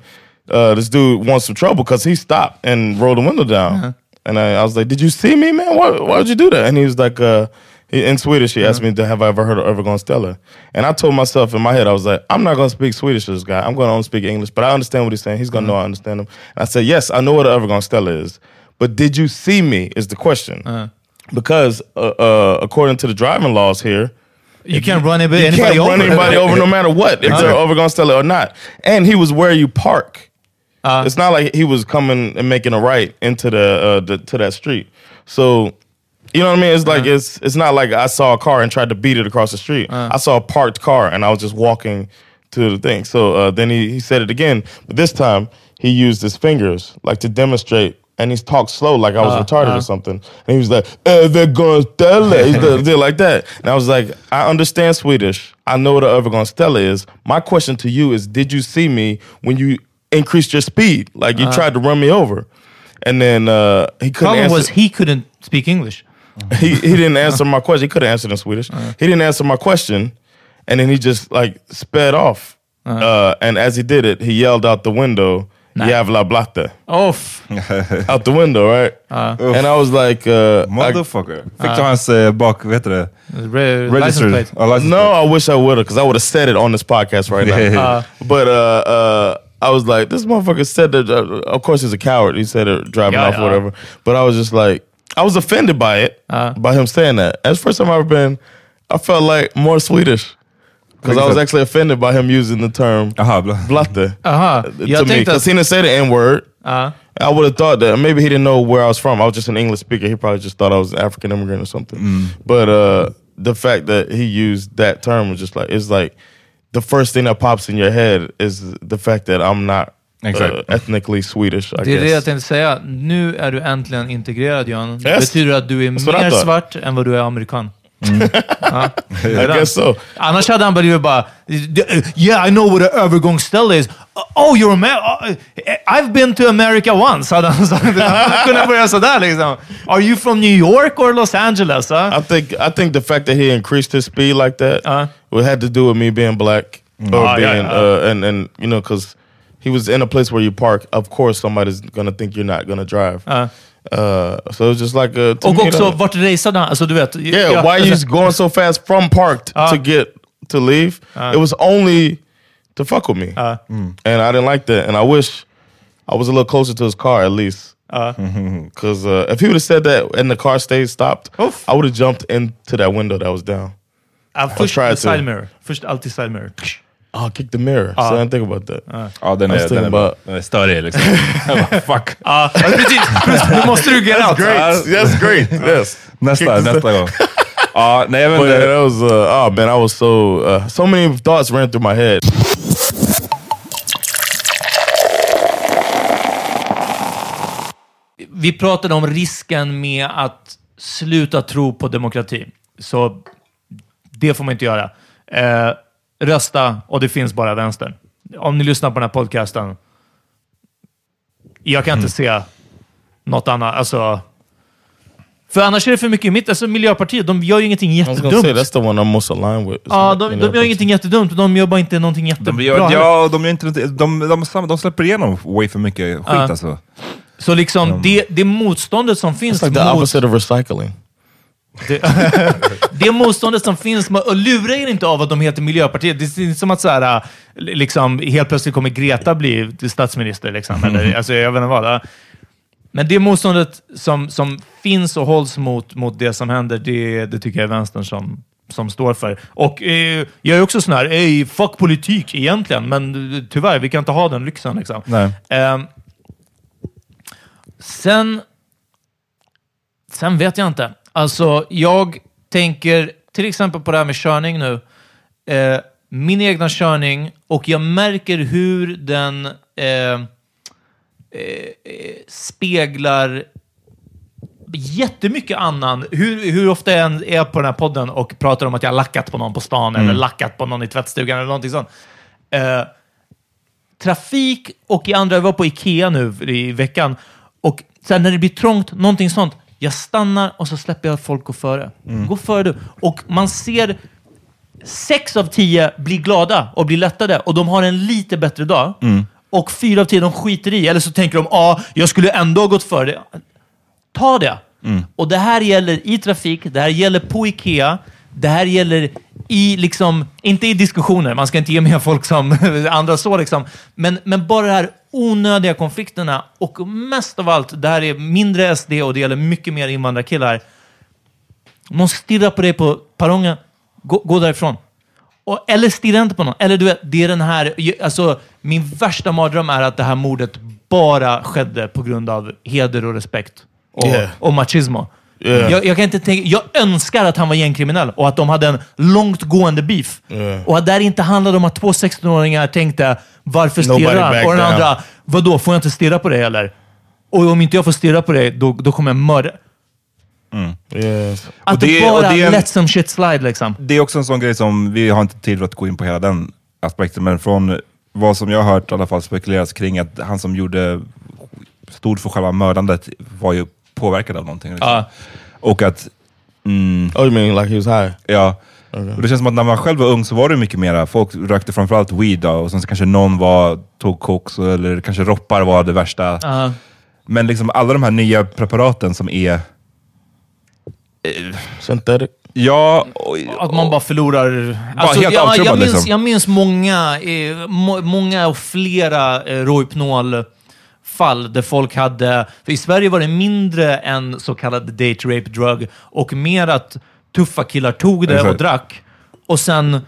uh, this dude wants some trouble because he stopped and rolled the window down. Uh-huh. And I, I was like, did you see me, man? Why, why would you do that? And he was like, uh, in Swedish, he asked uh-huh. me, to "Have I ever heard of Övergång Stella?" And I told myself in my head, I was like, "I'm not going to speak Swedish to this guy. I'm going to only speak English." But I understand what he's saying. He's going to uh-huh. know I understand him. And I said, "Yes, I know what an Övergång Stella is." But did you see me? Is the question. Because uh, uh, according to the driving laws here, You can't run anybody, you can't over. run anybody over no matter what if they're overgone Stella or not. And he was where you park. Uh, it's not like he was coming and making a right into the, uh, the to that street. So you know what I mean? It's like it's it's not like I saw a car and tried to beat it across the street. I saw a parked car and I was just walking to the thing. So uh, then he, he said it again, but this time he used his fingers like to demonstrate. And he talked slow, like I was Uh, retarded uh. or something. And he was like, "Övergång Stella." He did, did like that. And I was like, I understand Swedish. I know what an Stella is. My question to you is, did you see me when you increased your speed? Like you Uh. tried to run me over. And then uh, he couldn't Problem answer. was he couldn't speak English. (laughs) he, he didn't answer my question. He could have answered in Swedish. He didn't answer my question. And then he just like sped off. uh and as he did it, he yelled out the window, Jävla blatte. Off. (laughs) out the window, right? and I was like, uh, Motherfucker. Fick du hans eh, bak, vad heter det? Re- license Registered. plate. License no, I wish I would have, because I would have said it on this podcast right now. (laughs) Yeah. but uh, uh, I was like, this motherfucker said that. Uh, of course, he's a coward. He said it driving Yeah, off or yeah. whatever. But I was just like, I was offended by it, by him saying that. That's the first time I've ever been. I felt like more Swedish. Because I was actually offended by him using the term Aha, bla. blatte Aha. to Jag me. Because he didn't say the N word. Ja. I would have thought that maybe he didn't know where I was from. I was just an English speaker. He probably just thought I was an African immigrant or something. But uh, the fact that he used that term was just like it's like the first thing that pops in your head is the fact that I'm not uh, Exactly. ethnically Swedish. I Det är det jag guess. tänkte säga. Nu är du äntligen integrad, Jan. Det Yes. betyder att du är That's mer svart än vad du är amerikan. Ja. (laughs) I guess so. Annars hade han blivit bara “Yeah, I know what an övergångsställe is”. “Oh, you're Amer- uh, I've been to America once”, hade han sagt. Han kunde börja sådär liksom. “Are you from New York or Los Angeles?” huh? I think I think the fact that he increased his speed like that Uh-huh. had to do with me being black or Ah, yeah, being yeah. Uh, and and you know because he was in a place where you park. Of course, somebody's gonna think you're not gonna drive. Uh. Uh, so it was just like a, Och me, också, that- vart raceade han? Alltså, du vet. Yeah, ja, why are you going so fast from parked Uh. to get to leave? it was only to fuck with me, Uh. and I didn't like that. And I wish I was a little closer to his car at least. (laughs) Uh. Because uh, if he would have said that and the car stayed stopped, Oof. I would have jumped into that window that was down. Först tried to. side mirror. Pushed Först alltid side mirror. Oh, kick the mirror. So I didn't think about that. Ja, den är, den about- den är större liksom. (laughs) Bara, Fuck. Ja, precis. Nu måste du get out. Great. That's great. Yes. Nästa, Kick the- nästa gång. Ja, nej vet But inte. that was uh, oh man, I was so uh, so many thoughts ran through my head. Vi pratade om risken med att sluta tro på demokrati. Så det får man inte göra. Eh, rösta och det finns bara vänster. Om ni lyssnar på den här podcasten. Jag kan inte se något annat. Alltså, för annars är det för mycket i mitt. Alltså Miljöpartiet, de gör ju ingenting I was jättedumt. that's the one I'm most aligned with. Ja, de, de gör ingenting jättedumt. De gör bara inte någonting jättebra. De gör, ja, de, gör inte, de, de, de, de släpper igenom way för mycket skit Ja. alltså. Så liksom, det, det motståndet som finns It's like the mot... opposite of recycling. Det, (laughs) det motståndet som finns, och lura er inte av att de heter Miljöpartiet. Det är inte som att så här, liksom, helt plötsligt kommer Greta bli statsminister. Liksom, eller, (laughs) alltså, jag vet inte vad. Men det motståndet som, som finns och hålls mot, mot det som händer, det, det tycker jag är vänstern som, som står för. Och eh, jag är också sån här, ey, fuck politik egentligen, men eh, tyvärr, vi kan inte ha den lyxen. Liksom. Ehm, sen, sen vet jag inte. Alltså, jag tänker till exempel på det här med körning nu. Eh, min egna körning och jag märker hur den eh, eh, speglar jättemycket annan. Hur, hur ofta jag än är på den här podden och pratar om att jag har lackat på någon på stan eller lackat på någon i tvättstugan eller någonting sånt. Eh, trafik och i andra, jag var på Ikea nu i veckan och sen när det blir trångt, någonting sånt, jag stannar och så släpper jag folk gå före. Gå före du. Och man ser sex av tio blir glada och blir lättade och de har en lite bättre dag. Och fyra av tio de skiter i, eller så tänker de, ja, ah, jag skulle ändå ha gått före. Ta det. Och det här gäller i trafik, det här gäller på Ikea, det här gäller i, liksom, inte i diskussioner, man ska inte ge med folk som (laughs) andra så, liksom. men, men bara de här onödiga konflikterna och mest av allt, det här är mindre SD och det gäller mycket mer invandrarkillar. Om någon stirrar på dig på perrongen, gå, gå därifrån. Och, eller stirra inte på någon. Eller du vet, det är den här... Alltså, min värsta mardröm är att det här mordet bara skedde på grund av heder och respekt. Och, Yeah. och machismo. Yeah. Jag, jag, kan inte tänka, jag önskar att han var gängkriminell och att de hade en långtgående beef. Och att det inte handlade om att två 16-åringar tänkte “Varför stirrar han?” Och den down. andra “Vadå, får jag inte stirra på dig eller?” Och om inte jag får stirra på dig, då, då kommer jag mörda. Yeah. Att Och det- det, bara och det är en- let some shit slide liksom. Det är också en sån grej som, vi har inte tid för att gå in på hela den aspekten, men från vad som jag har hört i alla fall spekuleras kring att han som gjorde, stod för själva mördandet var ju påverkad av någonting. Liksom. Ja. Och att, mm, Oh, you mean like he was high? ja, och det känns som att när man själv var ung så var det mycket mera, folk rökte framförallt weed då, och sen så kanske någon var, tog koks eller kanske roppar var det värsta. Ja. Men liksom alla de här nya preparaten som är, Synthetic? ja, och, Att man bara förlorar... Alltså, helt jag, jag, minns, liksom. jag minns många, eh, må, många och flera eh, Rohypnol-fall där folk hade... För i Sverige var det mindre än så kallad date rape drug och mer att tuffa killar tog det Exakt. och drack. Och sen...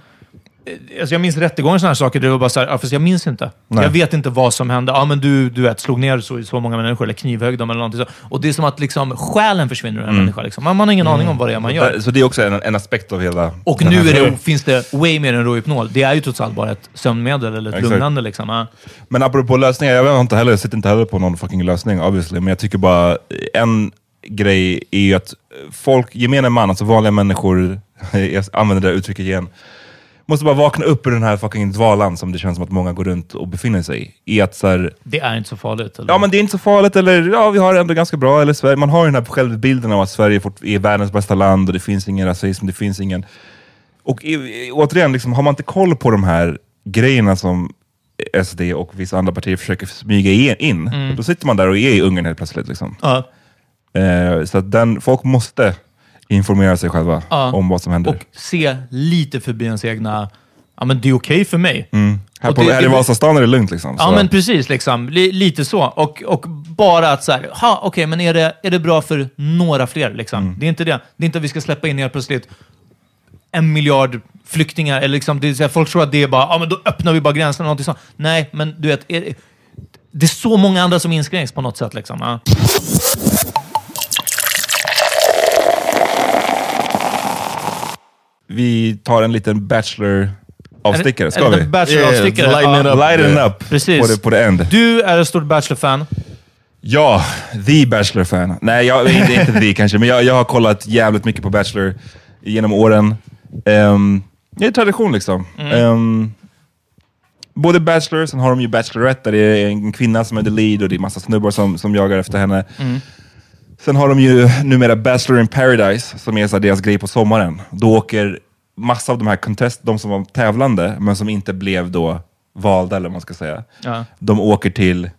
eh, Alltså jag minns rättegångar och sådana här saker det var bara så här, ja, fast jag minns inte. Nej. Jag vet inte vad som hände. Ja, men du, du vet, slog ner så, så många människor, eller knivhögg dem eller någonting så. Och det är som att liksom, själen försvinner ur en människa. Liksom. Man, man har ingen aning om vad det är man gör. så det är också en, en aspekt av hela... Och nu det, finns det way mer än Rohypnol. Det är ju trots allt bara ett sömnmedel eller ett Exakt. lugnande. Liksom. Ja. Men apropå lösningar, jag vet inte heller, jag sitter inte heller på någon fucking lösning obviously, men jag tycker bara en grej är ju att folk, gemene man, alltså vanliga människor, (laughs) jag använder det uttrycket igen, måste bara vakna upp ur den här fucking dvalan som det känns som att många går runt och befinner sig i. I att så här, Det är inte så farligt. Eller? ja men det är inte så farligt, eller ja vi har det ändå ganska bra, eller Sverige, man har ju den här självbilden av att Sverige är världens bästa land och det finns ingen rasism, det finns ingen... Och i, återigen, liksom, har man inte koll på de här grejerna som SD och vissa andra partier försöker smyga in, då sitter man där och är i Ungern helt plötsligt. Liksom. Ja. Eh, så den, folk måste informera sig själva Ja. om vad som händer. Och se lite förbi ens egna... Ja, men det är okej för mig. här och på, det- här i det- Vasastan är det lugnt. Liksom, Ja, så. men precis. Liksom. Li, lite så. Och, och bara att så här, ha, okej, men är det, är det bra för några fler? Liksom? Det är inte det. Det är inte att vi ska släppa in helt plötsligt en miljard flyktingar. Eller liksom, det är så här, folk tror att det är bara, ja men då öppnar vi bara gränserna. Någonting sånt. Nej, men du vet, är, det är så många andra som inskränks på något sätt. Liksom. Ja. Vi tar en liten Bachelor-avstickare, ska Är det vi? en Bachelor-avstickare? Yeah, lighten it up. Lighten up Precis. på det, på det end. Du är ett stort Bachelor-fan. Ja, the Bachelor-fan. Nej, jag, inte, inte the (laughs) kanske, men jag, jag har kollat jävligt mycket på Bachelor genom åren. Um, det är tradition liksom. Ehm, både Bachelor, sen har de ju Bachelorette där det är en kvinna som är the lead och det är massa snubbar som, som jagar efter henne. Sen har de ju numera Bachelor in Paradise, som är så deras grej på sommaren. Då åker massa av de här contest, de som var tävlande, men som inte blev då valda, eller vad man ska säga. Ja. De åker till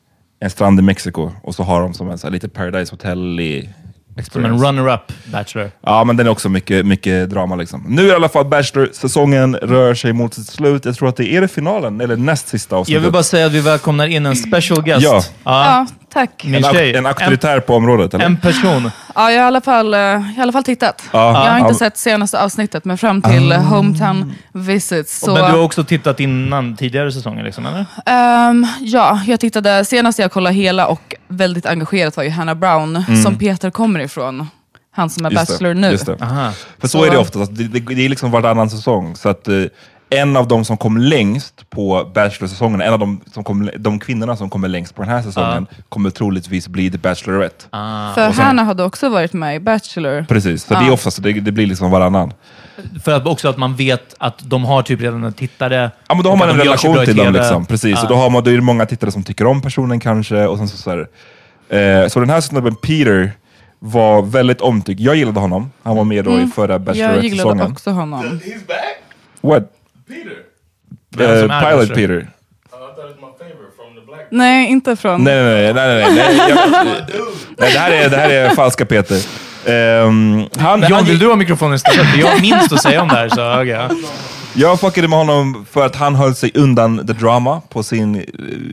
en strand i Mexiko och så har de som en så här, lite Paradise Hotel i Som en experience. runner-up Bachelor. Ja, men den är också mycket, mycket drama liksom. Nu i alla fall Bachelor-säsongen rör sig mot sitt slut. Jag tror att det är det finalen, eller näst sista avsnittet. Jag vill bara säga att vi välkomnar in en special guest. Ja. Ja, tack. Min en, tjej. en auktoritär på området, En, eller? en person. Ja, jag har i alla fall, eh, jag har i alla fall tittat. Ja. Jag har inte Ja. sett senaste avsnittet, men fram till eh, Hometown Visits. Så, Men du har också tittat innan tidigare säsonger, liksom, eller? ehm, ja, jag tittade, senast jag kollade hela och väldigt engagerat var ju Hannah Brown, som Peter kommer ifrån. Han som är Just det, Bachelor nu. just det. Aha. För så, Så- är det ofta. Det, det, det är liksom varannan säsong. Så att eh, en av de som kom längst på Bachelor-säsongen, en av de, som kom, de kvinnorna som kommer längst på den här säsongen, kommer troligtvis bli The Bachelorette. För Hannah hade också varit med i Bachelor. Precis, så det är Ja. ofta så det, det blir liksom varannan. För att också att man vet att de har typ redan en tittare. Ja, men då har man en relation till dem. Liksom. Precis, och då, har man, då är det många tittare som tycker om personen kanske. Och sen så, så, här, eh, så den här snubben Peter var väldigt omtyckt. Jag gillade honom. Han var med då i förra Jag gillade Bachelorette-säsongen. också honom. What? Som är Pilot Bachelor? Peter. Nej, inte från... Nej, nej, nej. nej, nej, nej. (laughs) Jag, nej det, här är, det här är falska Peter. Ehm, han, John, han, vill du ha mikrofonen istället? För Jag har minst att säga om det här. Så, okay, ja. Jag fuckade med honom för att han höll sig undan the drama på sin eh,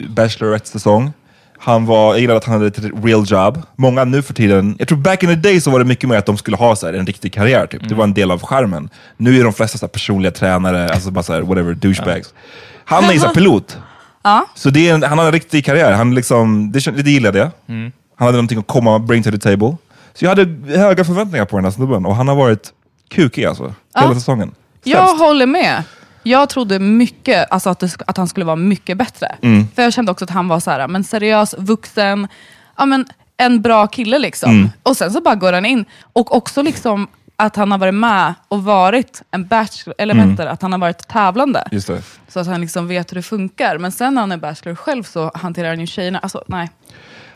Bachelorette-säsong. Han var, jag gillade att han hade ett real job. Många nu för tiden, jag tror back in the day så var det mycket mer att de skulle ha så här, en riktig karriär. Typ. Det var en del av charmen. Nu är de flesta så här, personliga tränare, alltså bara så här, whatever, douchebags. Han är ju (laughs) pilot. Ja. Så det är en, han har en riktig karriär. Han liksom, det, det gillade jag. Han hade någonting att komma bring to the table. Så jag hade höga förväntningar på den här snubben och han har varit kukig alltså. Hela säsongen. Jag Sämst. håller med. Jag trodde mycket, alltså att, det, att han skulle vara mycket bättre. Mm. För jag kände också att han var så här, men seriös, vuxen, ja, men en bra kille liksom. Mm. Och sen så bara går han in. Och också liksom att han har varit med och varit en bachelor, eller Mm. vänta, att han har varit tävlande. Så att han liksom vet hur det funkar. Men sen när han är bachelor själv så hanterar han ju tjejerna. Alltså nej.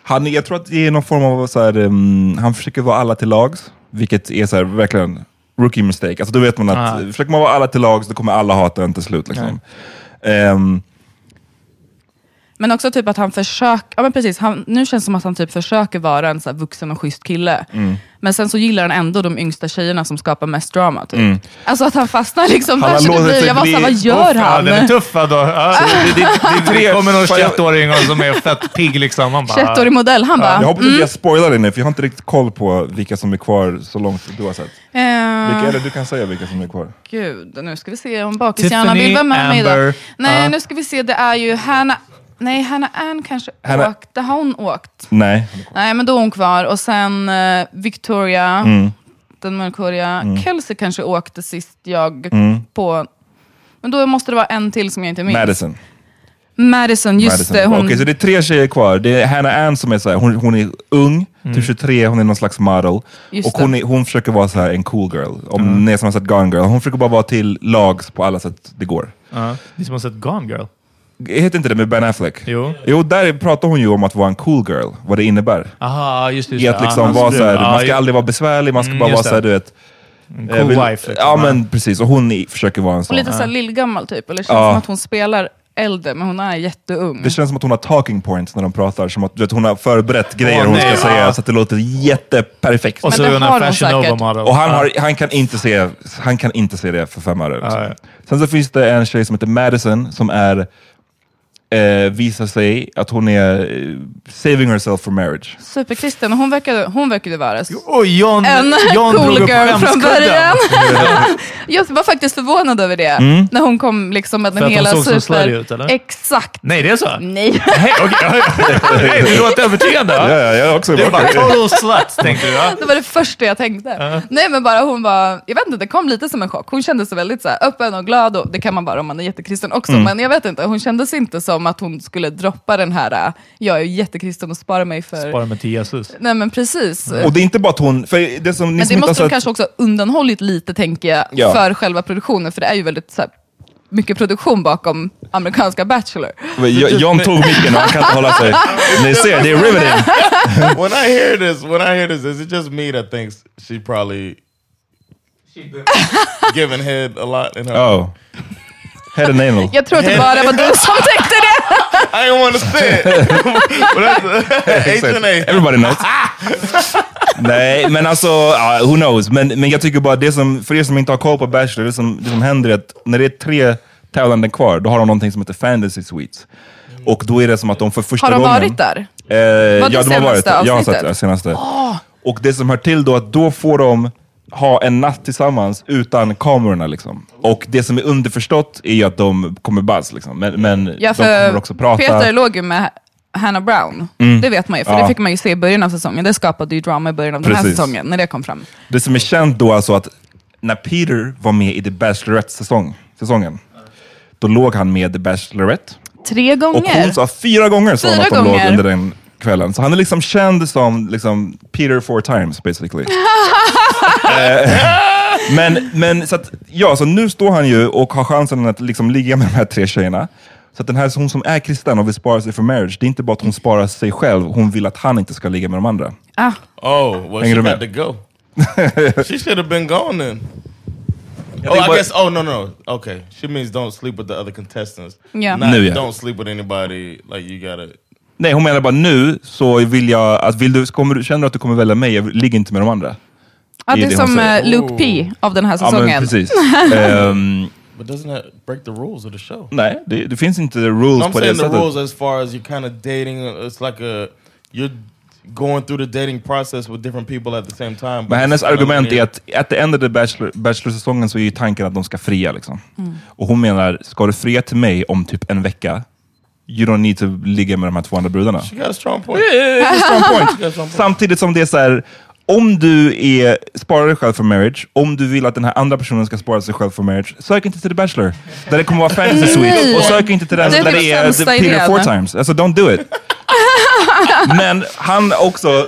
Han, jag tror att det är någon form av så här, um, han försöker vara alla till lags, vilket är så här, verkligen rookie mistake. Alltså då vet man att Ah. försöker man vara alla till lags, då kommer alla hata en till slut. Liksom. Ehm, Men också typ att han försöker, ja men precis, han, nu känns det som att han typ försöker vara en så här vuxen och schysst kille. Mm. Men sen så gillar han ändå de yngsta tjejerna som skapar mest drama. Typ. Alltså att han fastnar liksom Mm. Han har där så det låtit blir, sig jag var såhär, bli- vad gör Ja, han? den är tuff då. Ja, (laughs) det, det, det, det kommer någon Fan, jag- 21-åring och som är fett pigg liksom. Man bara, 21-årig modell, han bara, jag hoppas inte jag spoilar det nu, för jag har inte riktigt koll på vilka som är kvar så långt du har sett. Vilka, eh, eller du kan säga vilka som är kvar. gud, nu ska vi se om bakishjärnan vill vara med mig idag. Nej, ja. nu ska vi se, det är ju Hanna, nej Hanna Ann kanske Hanna- åkte, har hon åkt? Nej. Nej, men då är hon kvar. Och sen eh, Victoria, Mm. den mörkhåriga. Kelsey kanske åkte sist jag Mm. på... Men då måste det vara en till som jag inte minns. Madison. Madison, just Madison. det. Hon, Okej, så det är tre tjejer kvar. Det är Hannah Ann som är så här, hon, hon är ung, typ 23, hon är någon slags model. Just och hon, är, hon försöker vara så här en cool girl. Om ni som har sett Gone Girl, hon försöker bara vara till lags på alla sätt det går. Ja, ni som har sett Gone Girl. Heter inte det med Ben Affleck? Jo. Jo, där pratar hon ju om att vara en cool girl, vad det innebär. Aha, just det. Just I det. att liksom Ja, vara så här, ja, man ska ju- aldrig vara besvärlig, man ska Mm, bara vara just så här, det. du vet... cool eh, vill- wife, liksom. Ja men precis, och hon i- försöker vara en och sån. lite så här lillgammal typ. Eller det känns Ja. som att hon spelar äldre, men hon är jätteung. Det känns som att hon har talking points när de pratar, som att du vet, hon har förberett grejer Åh, hon nej, ska ja. säga så att det låter jätteperfekt. Och så är hon en hon fashion säkert. over model. Och han, har, han, kan inte se, han kan inte se det för fem öre. Ja, ja. Sen så finns det en tjej som heter Madison som är, eh, visar sig att hon är eh, saving herself for marriage. Superkristen, hon verkade, hon verkade vara Och John, en John cool drog upp girl från början. (laughs) (laughs) jag var faktiskt förvånad över det. När hon kom liksom med För den att hon hela såg så super... ut, eller? Exakt. Nej, det är så? Nej. (laughs) Nej, okej. Nej, du låter övertygande. Ja, ja, jag också Det bara total sluts, tänkte du. va? Det var det första jag tänkte. Nej men bara hon var, jag vet inte, det kom lite som en chock. Hon kändes så väldigt så här, öppen och glad, och det kan man vara om man är jättekristen också. Mm. Men jag vet inte, hon kändes inte som att hon skulle droppa den här, äh, jag är jättekristen och sparar mig för... Spara mig till Jesus. Nej men precis. Och det är inte bara att hon, för det som ni Men som det måste de sett, kanske också ha undanhållit lite, tänker jag, Ja. för själva produktionen. För det är ju väldigt så här, mycket produktion bakom amerikanska Bachelor. Jo- John tog micken och han kan inte hålla sig. (laughs) Ni ser, det är riveting. when I hear this, when I hear this, is it just me that thinks she probably given head a lot in her? Oh. Head and anal. Jag tror att det bara var du som tänkte det. I didn't want to say but that's. Everybody knows. Nej, men alltså, ja, who knows. Men, men jag tycker bara, det som, för er som inte har koll på Bachelor, det som, det som händer är att när det är tre tävlande kvar, då har de någonting som heter Fantasy Suites. Och då är det som att de för första Har de gången... varit där? Eh, det ja, de har senaste varit där. Jag har sett det senaste. Och det som hör till då, att då får de ha en natt tillsammans utan kamerorna. Liksom. Och det som är underförstått är ju att de kommer buzz. Liksom. Men, men Ja, de kommer också prata. Peter låg ju med Hannah Brown. Det vet man ju, för Ja. det fick man ju se i början av säsongen. Det skapade ju drama i början av den här Precis. säsongen, när det kom fram. Det som är känt då alltså att när Peter var med i The Bachelorette-säsongen, säsongen, då låg han med The Bachelorette. Tre Och gånger. hon sa fyra gånger sa Fyra att de låg gånger. under den kvällen. Så han är liksom känd som liksom, Peter four times basically. (laughs) Eh, men, men så att, ja, så nu står han ju och har chansen att liksom ligga med de här tre tjejerna. Så att den här hon som är kristen och vill spara sig för marriage, det är inte bara att hon sparar sig själv, hon vill att han inte ska ligga med de andra. Ah, Oh, well, Hänger she med? to go. (laughs) she should have been gone then. Oh, I guess. Oh no, no. Okay, she means don't sleep with the other contestants. Yeah. Not, Nu, ja. don't sleep with anybody. Like you gotta. Nej, hon menar bara nu så vill jag, att vill du, kommer, du- känner du att du kommer välja mig, jag ligger inte med de andra. Ja, det är hon som säger. eh, Luke P av den här Ja, men säsongen. precis. (laughs) Ehm, But doesn't that break the rules of the show? nej, det, det finns inte rules No, I'm på det saying the sättet. rules as far as you're kind of dating. It's like a you're going through the dating process with different people at the same time. but Men hennes argument är att at the end of the Bachelor, Bachelor-säsongen så är ju tanken att de ska fria. Liksom. Mm. Och hon menar, ska du fria till mig om typ en vecka, you don't need to ligga med de här två andra brudarna. She got a strong point. (laughs) A strong point. Samtidigt som det är så här, om du är, sparar dig själv för marriage, om du vill att den här andra personen ska spara sig själv för marriage, sök inte till The Bachelor. Där det kommer vara fantasy suite. Och sök inte till den där typ det är the Peter four times. Alltså don't do it. (laughs) Men han också... (laughs)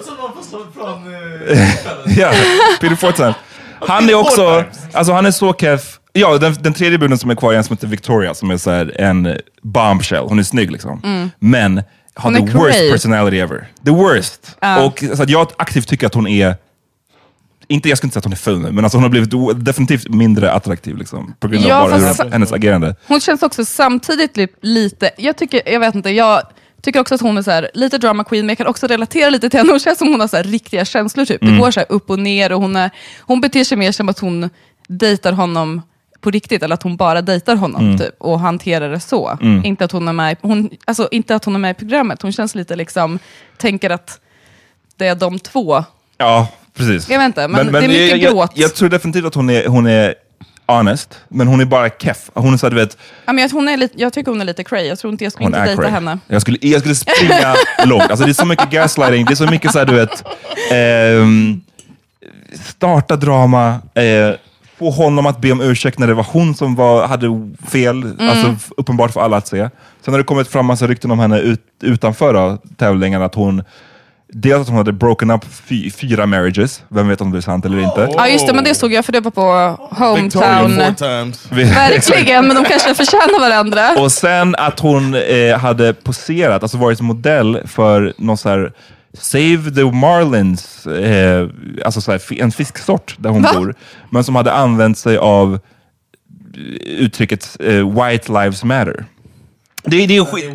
ja, Peter four times. Han är också, alltså han är så keff. Ja, den, den tredje bruden som är kvar är en som heter Victoria, som är så här en bombshell. Hon är snygg liksom. Men har Mm. The är worst cray. personality ever. The worst. Ja. Och så jag aktivt tycker att hon är inte, jag skulle inte säga att hon är ful nu, men alltså hon har blivit definitivt mindre attraktiv liksom, på grund av Ja, bara hur, hennes agerande. Hon känns också samtidigt li- lite, jag tycker, jag vet inte, jag tycker också att hon är så här, lite drama queen, men jag kan också relatera lite till henne. Hon känns som hon har så här, riktiga känslor typ. Mm. Det går så här upp och ner och hon, är, hon beter sig mer som att hon dejtar honom på riktigt, eller att hon bara dejtar honom Mm. typ, och hanterar det så. Inte, att hon är med, hon, alltså, inte att hon är med i programmet, hon känns lite liksom, tänker att det är de två. Ja, precis. Jag vet inte, men det är mycket jag, jag, gråt. jag tror definitivt att hon är, hon är honest, men hon är bara keff. Hon är så här, du vet, Ja, men jag, hon är lite, jag tycker hon är lite cray, jag tror inte jag skulle hon inte dejta cray. henne. Jag skulle, jag skulle springa (laughs) långt. Alltså det är så mycket gaslighting, det är så mycket så här, du vet, ehm, starta drama, eh, få honom att be om ursäkt när det var hon som var, hade fel, Mm. alltså uppenbart för alla att se. Sen har det kommit fram massa rykten om henne ut, utanför då, tävlingen, att hon Dels att hon hade broken up fy, fyra marriages, vem vet om det är sant eller inte. Ja just det, men det såg jag för det var på Hometown. (laughs) Verkligen, men de kanske förtjänar varandra. Och sen att hon eh, hade poserat, alltså varit modell för någon så här Save the Marlins, eh, alltså så här, en fisksort där hon Va? bor. Men som hade använt sig av eh, uttrycket eh, White Lives Matter. Det, det är skit...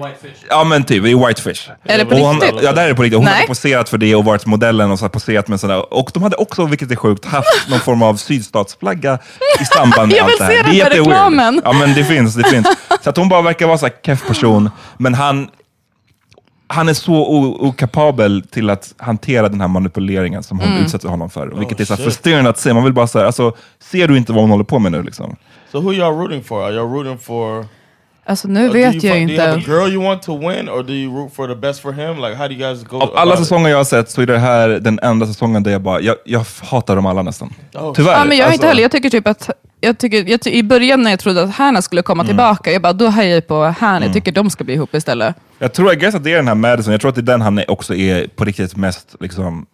Ja men typ, det är Whitefish. Är det på hon, riktigt? Ja det här är på riktigt. Hon Nej. hade poserat för det och varit modellen och så här poserat med sådär. Och de hade också, vilket är sjukt, haft (laughs) någon form av sydstatsflagga i samband med Jag allt vill det här. se det är den jätteweird. reklamen. Ja men det finns, det finns. Så att hon bara verkar vara här keff person, men han han är så okapabel till att hantera den här manipuleringen som Mm. hon utsätter honom för. Vilket är så shit. frustrerande att se. Man vill bara säga, alltså, ser du inte vad hon håller på med nu? Liksom? So who y'all rooting for? Are y'all rooting for? Alltså nu uh, vet you, jag fi- Do you have a inte. girl you want to win, or do you root for the best for him? Like, how do you guys go? Av alla säsonger jag har sett så är det här den enda säsongen där jag bara, jag, jag hatar dem alla nästan. Oh, Tyvärr. Ja, men jag är inte Alltså, heller, jag tycker typ att jag tycker, jag ty- I början när jag trodde att Hanna skulle komma Mm. tillbaka, jag bara, då hejar jag på Hanna. Jag tycker de ska bli ihop istället. Jag tror I guess att det är den här Madison, jag tror att det är den han också är på riktigt mest liksom,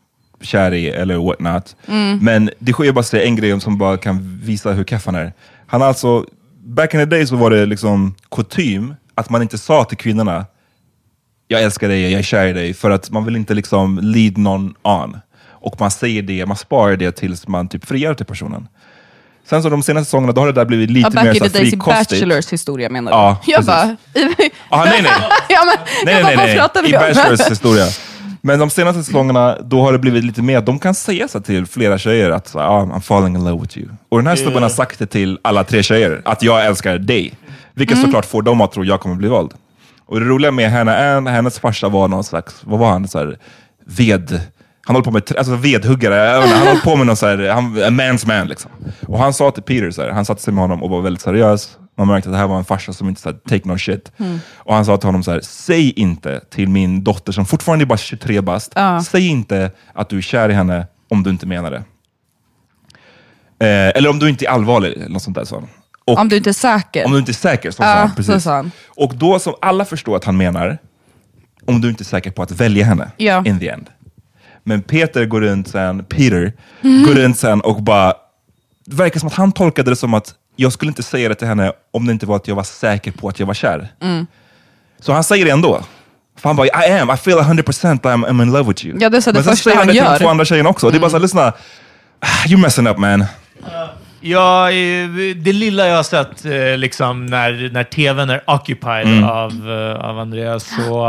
kär i, eller what not. Men det sker ju bara säga en grej om som bara kan visa hur keff han är. Han har alltså, back in the day så var det liksom kutym att man inte sa till kvinnorna jag älskar dig, jag är kär i dig, för att man vill inte liksom lead någon on. Och man säger det, man sparar det tills man typ friar till personen. Sen så de senaste säsongerna, då har det där blivit lite Ja, mer back så in the days i frikostigt. Bachelors historia menar du? Ja, jag precis. bara, Ah, nej, nej. (laughs) ja, men, Nej, jag bara, nej, nej. vi I? Bachelors historia. Men de senaste säsongerna, då har det blivit lite mer, de kan säga så till flera tjejer att ah, I'm falling in love with you. Och den här snubben har sagt det till alla tre tjejer, att jag älskar dig. Vilket Mm. såklart får dem att tro jag kommer bli vald. Och det roliga med henne, Ann, hennes farsa var någon slags, vad var han? Så här, ved... Han håller på med, alltså vedhuggare, inte, han håller på med någon så här, han, a man's man liksom. Och han sa till Peter, så här, han satte sig med honom och var väldigt seriös. Man märkte att det här var en farsa som inte så här, take no shit. Och han sa till honom så här, säg inte till min dotter som fortfarande är bara 23 bast, säg inte att du är kär i henne om du inte menar det. Eh, eller om du inte är allvarlig, eller något sånt där sa han. Och, Om du inte är säker. om du inte är säker, så sa Ja, han. så Precis. sa han. Och då som alla förstår att han menar, om du inte är säker på att välja henne Ja. in the end. Men Peter går runt sen, Peter, Mm. går runt sen och bara, det verkar som att han tolkade det som att jag skulle inte säga det till henne om det inte var att jag var säker på att jag var kär. Mm. Så han säger det ändå. För han bara, I am, I feel 100% I'm, I'm in love with you. Ja, det är så det Men sen första säger han det till de. Mm. två andra tjejerna också. Det är bara såhär, lyssna, Ah, you're messing up man. Ja, eh, det lilla jag har sett eh, liksom, när, när tvn är occupied Mm. av, eh, av Andreas så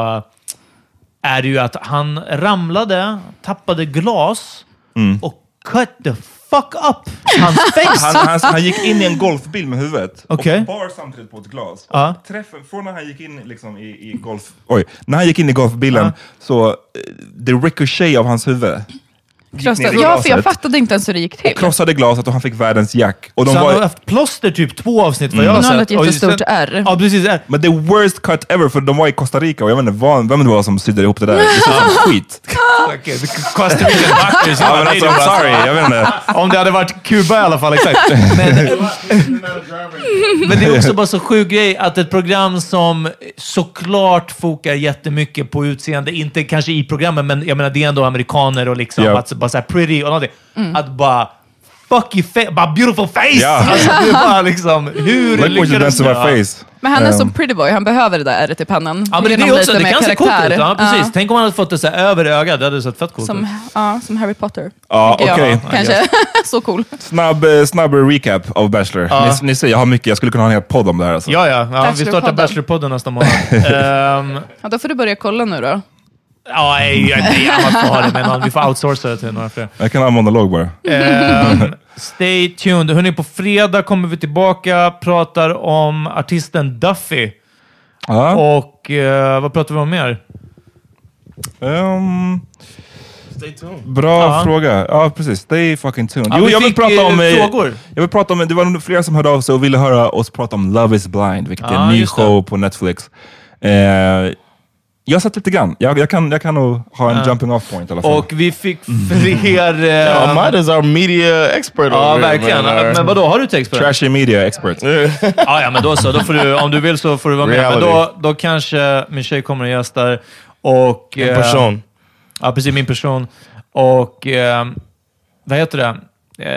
är det ju att han ramlade, tappade glas Mm. och cut the fuck up hans (laughs) face. Han, han, han gick in i en golfbil med huvudet Okej. och bar samtidigt på ett glas. Ja. Och träffen, från när han gick in liksom i, i golf... Oj, när han gick in i golfbilen så eh, det ricochet av hans huvud. I Ja, för jag fattade inte ens hur det gick till. Och krossade glaset och han fick världens jack. Och de så han var, har haft plåster typ två avsnitt vad Mm. jag har Nu har han sett. ett jättestort R. Ja, precis. R. Men det worst cut ever, för de var i Costa Rica och jag vet inte vem det var som sydde ihop det där. Det såg ut som skit. (laughs) The Costa Rican doctors. Ja, men alltså, I'm sorry, jag vet inte. Om det hade varit Kuba i alla fall, exakt. (laughs) Men, (laughs) men det är också bara så sjuk grej att ett program som såklart fokar jättemycket på utseende, inte kanske i programmen, men jag menar det är ändå amerikaner och liksom Ja. att bara såhär pretty och någonting. Att bara fuck you face, bara beautiful face! Ja. (laughs) Alltså, det är bara liksom, hur Look lyckades du? face. Men han är Um, som pretty boy, han behöver det där ärret i pannan. Ja, men det, det, också, det kan se coolt ut. Ja, precis. Ja. Tänk om han hade fått det så här över ögat, det hade sett fett coolt ut. Som, ja, som Harry Potter. Ja, okej. jag. Kanske. (laughs) Så cool. Snabb, eh, snabb recap av Bachelor. Ja. Ni, ni ser, jag har mycket, jag skulle kunna ha en hel podd om det här. Alltså. Ja, ja. ja vi startar Bachelorpodden. Nästa månad. (laughs) Ehm, Ja, då får du börja kolla nu då. Ja, nej, nej, man får ha det någon. Vi får outsourca det till några fler. Jag kan ha monolog bara. Ehm, (laughs) stay tuned. Hörrni, på fredag kommer vi tillbaka, pratar om artisten Duffy. Ja. Och eh, vad pratar vi om mer? Ehm, Stay tuned. bra Ja. fråga. Ja, precis. Stay fucking tuned. Ja, jo, vi jag vill fick, prata eh, om... eh, frågor. Jag vill prata om, det var nog flera som hörde av sig och ville höra oss prata om Love is blind, vilket är en ny det. show på Netflix. Eh, jag har sett lite grann. Jag, jag, kan, jag kan nog ha en jumping off point i alla fall. Och vi fick fler... (laughs) Uh, Eh, Ahmad is our media expert ja, verkligen. Men vadå, har du text på det? Trashy media expert. (laughs) Ja, ja, men då så. Då får du, om du vill så får du vara med. Men då, då kanske min tjej kommer och gästar. Och, En eh, person. Ja, precis. Min person. Och eh, vad heter det? Eh,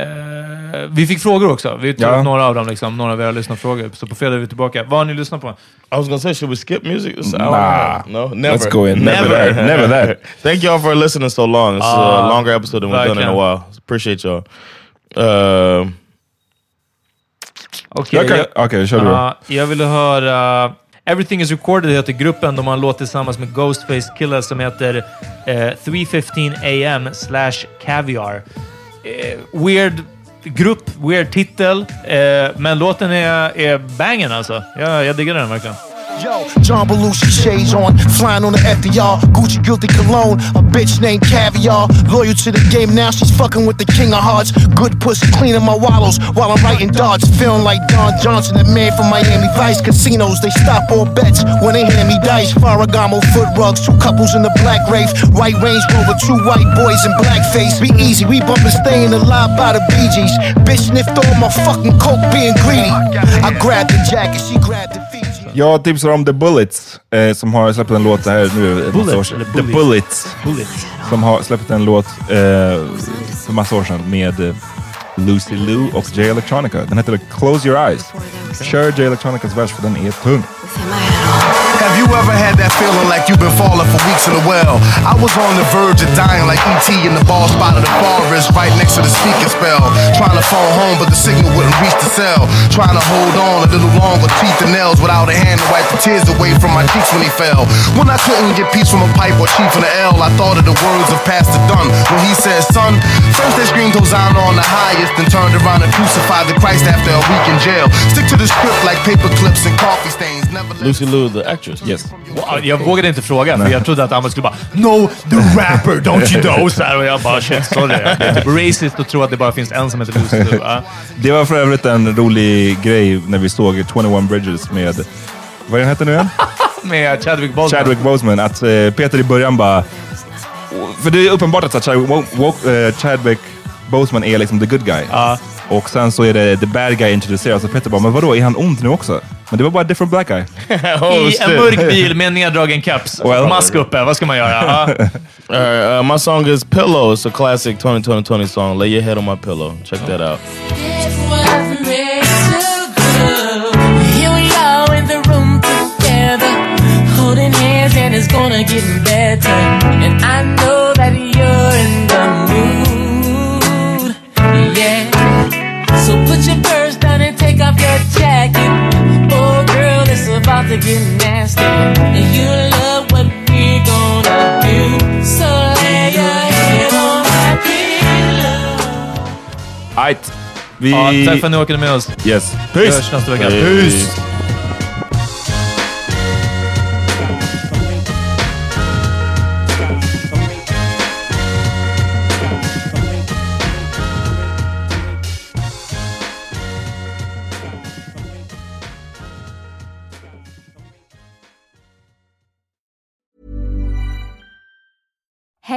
vi fick frågor också. Vi tog Ja. några av dem, liksom, några av era lyssnarfrågor. Så på fredag är vi tillbaka. Vad har ni lyssnat på? I was gonna say, should we skip music? Don't Nah. No, never. Let's go in. Never Never. that. Never that. (laughs) Thank y'all for listening so long. It's Ah, a longer episode than we've done in a while. Appreciate y'all. Uh, Okej, kör du. Ja, jag ville höra... Everything is recorded heter gruppen. De har en låt tillsammans med Ghostface Killa som heter eh, 3.15 am slash caviar. Eh, weird grupp, weird titel, eh, men låten är, är bangen alltså. Jag, jag diggar den verkligen. Yo, John Belushi shades on, flying on the FDR, Gucci guilty cologne, a bitch named Caviar, loyal to the game now, she's fucking with the king of hearts, good pussy cleaning my wallows while I'm writing darts, feeling like Don Johnson, the man from Miami Vice casinos, they stop all bets when they hand me dice, Farragamo foot rugs, two couples in the black Wraith, white Range Rover, two white boys in blackface, be easy, we bumpin' staying alive by the Bee Gees, bitch sniffed all my fucking coke being greedy, I grabbed the jacket, she grabbed the Fiji. Jag tipsar om The Bullets, eh, som har släppt en låt här nu ett massa år Bullets sedan. The? Bullets, Bullets. som har släppt en låt eh, för massa år sedan med eh, Lucy Liu och Jay Electronica. Den heter Close Your Eyes. Kör Jay Electronicas vers för den är tung. Have you ever had that feeling like you've been falling for weeks in a well? I was on the verge of dying like E.T. in the ball spot of the forest right next to the speaker spell. Trying to phone home, but the signal wouldn't reach the cell. Trying to hold on a little longer, teeth and nails without a hand to wipe the tears away from my cheeks when he fell. When I couldn't get peace from a pipe or chief in the L, I thought of the words of Pastor Dunn when he said, Son, first they screamed Hosanna on the highest, then turned around and crucified the Christ after a week in jail. Stick to the script like paper clips and coffee stains. Lucy Liu, the actress. Yes. Ja, Jag vågade inte fråga, för jag trodde att Ahmed skulle bara No, the rapper, don't you know? Så här, och jag bara shit, sorry. Det är typ racist att tro att det bara finns en som heter Lucy. Ja. Det var för övrigt en rolig grej när vi såg 21 Bridges med, vad heter nu igen? (laughs) Med Chadwick Boseman. Chadwick Boseman. Att eh, Peter i början bara... För det är uppenbart att Chadwick, eh, Chadwick Boseman är liksom the good guy. Och sen så är det the bad guy introducerad. Så Peter bara, men vadå, är han ond nu också? Men det var bara a different black guy. (laughs) Oh, I en mörk bil med en neddragen caps. Well- Mask uppe, vad ska man göra? (laughs) Right, uh, my song is Pillow. It's a classic 2020 song. Lay your head on my pillow. Check that out. Holding hands, and it's gonna get better. And I know that get nasty, and you love what we're gonna do. So lay your head on my pillow. Alright. Vi... Ja, tack för att ni åkte med oss. Yes. Vi hörs nästa vecka. Hej.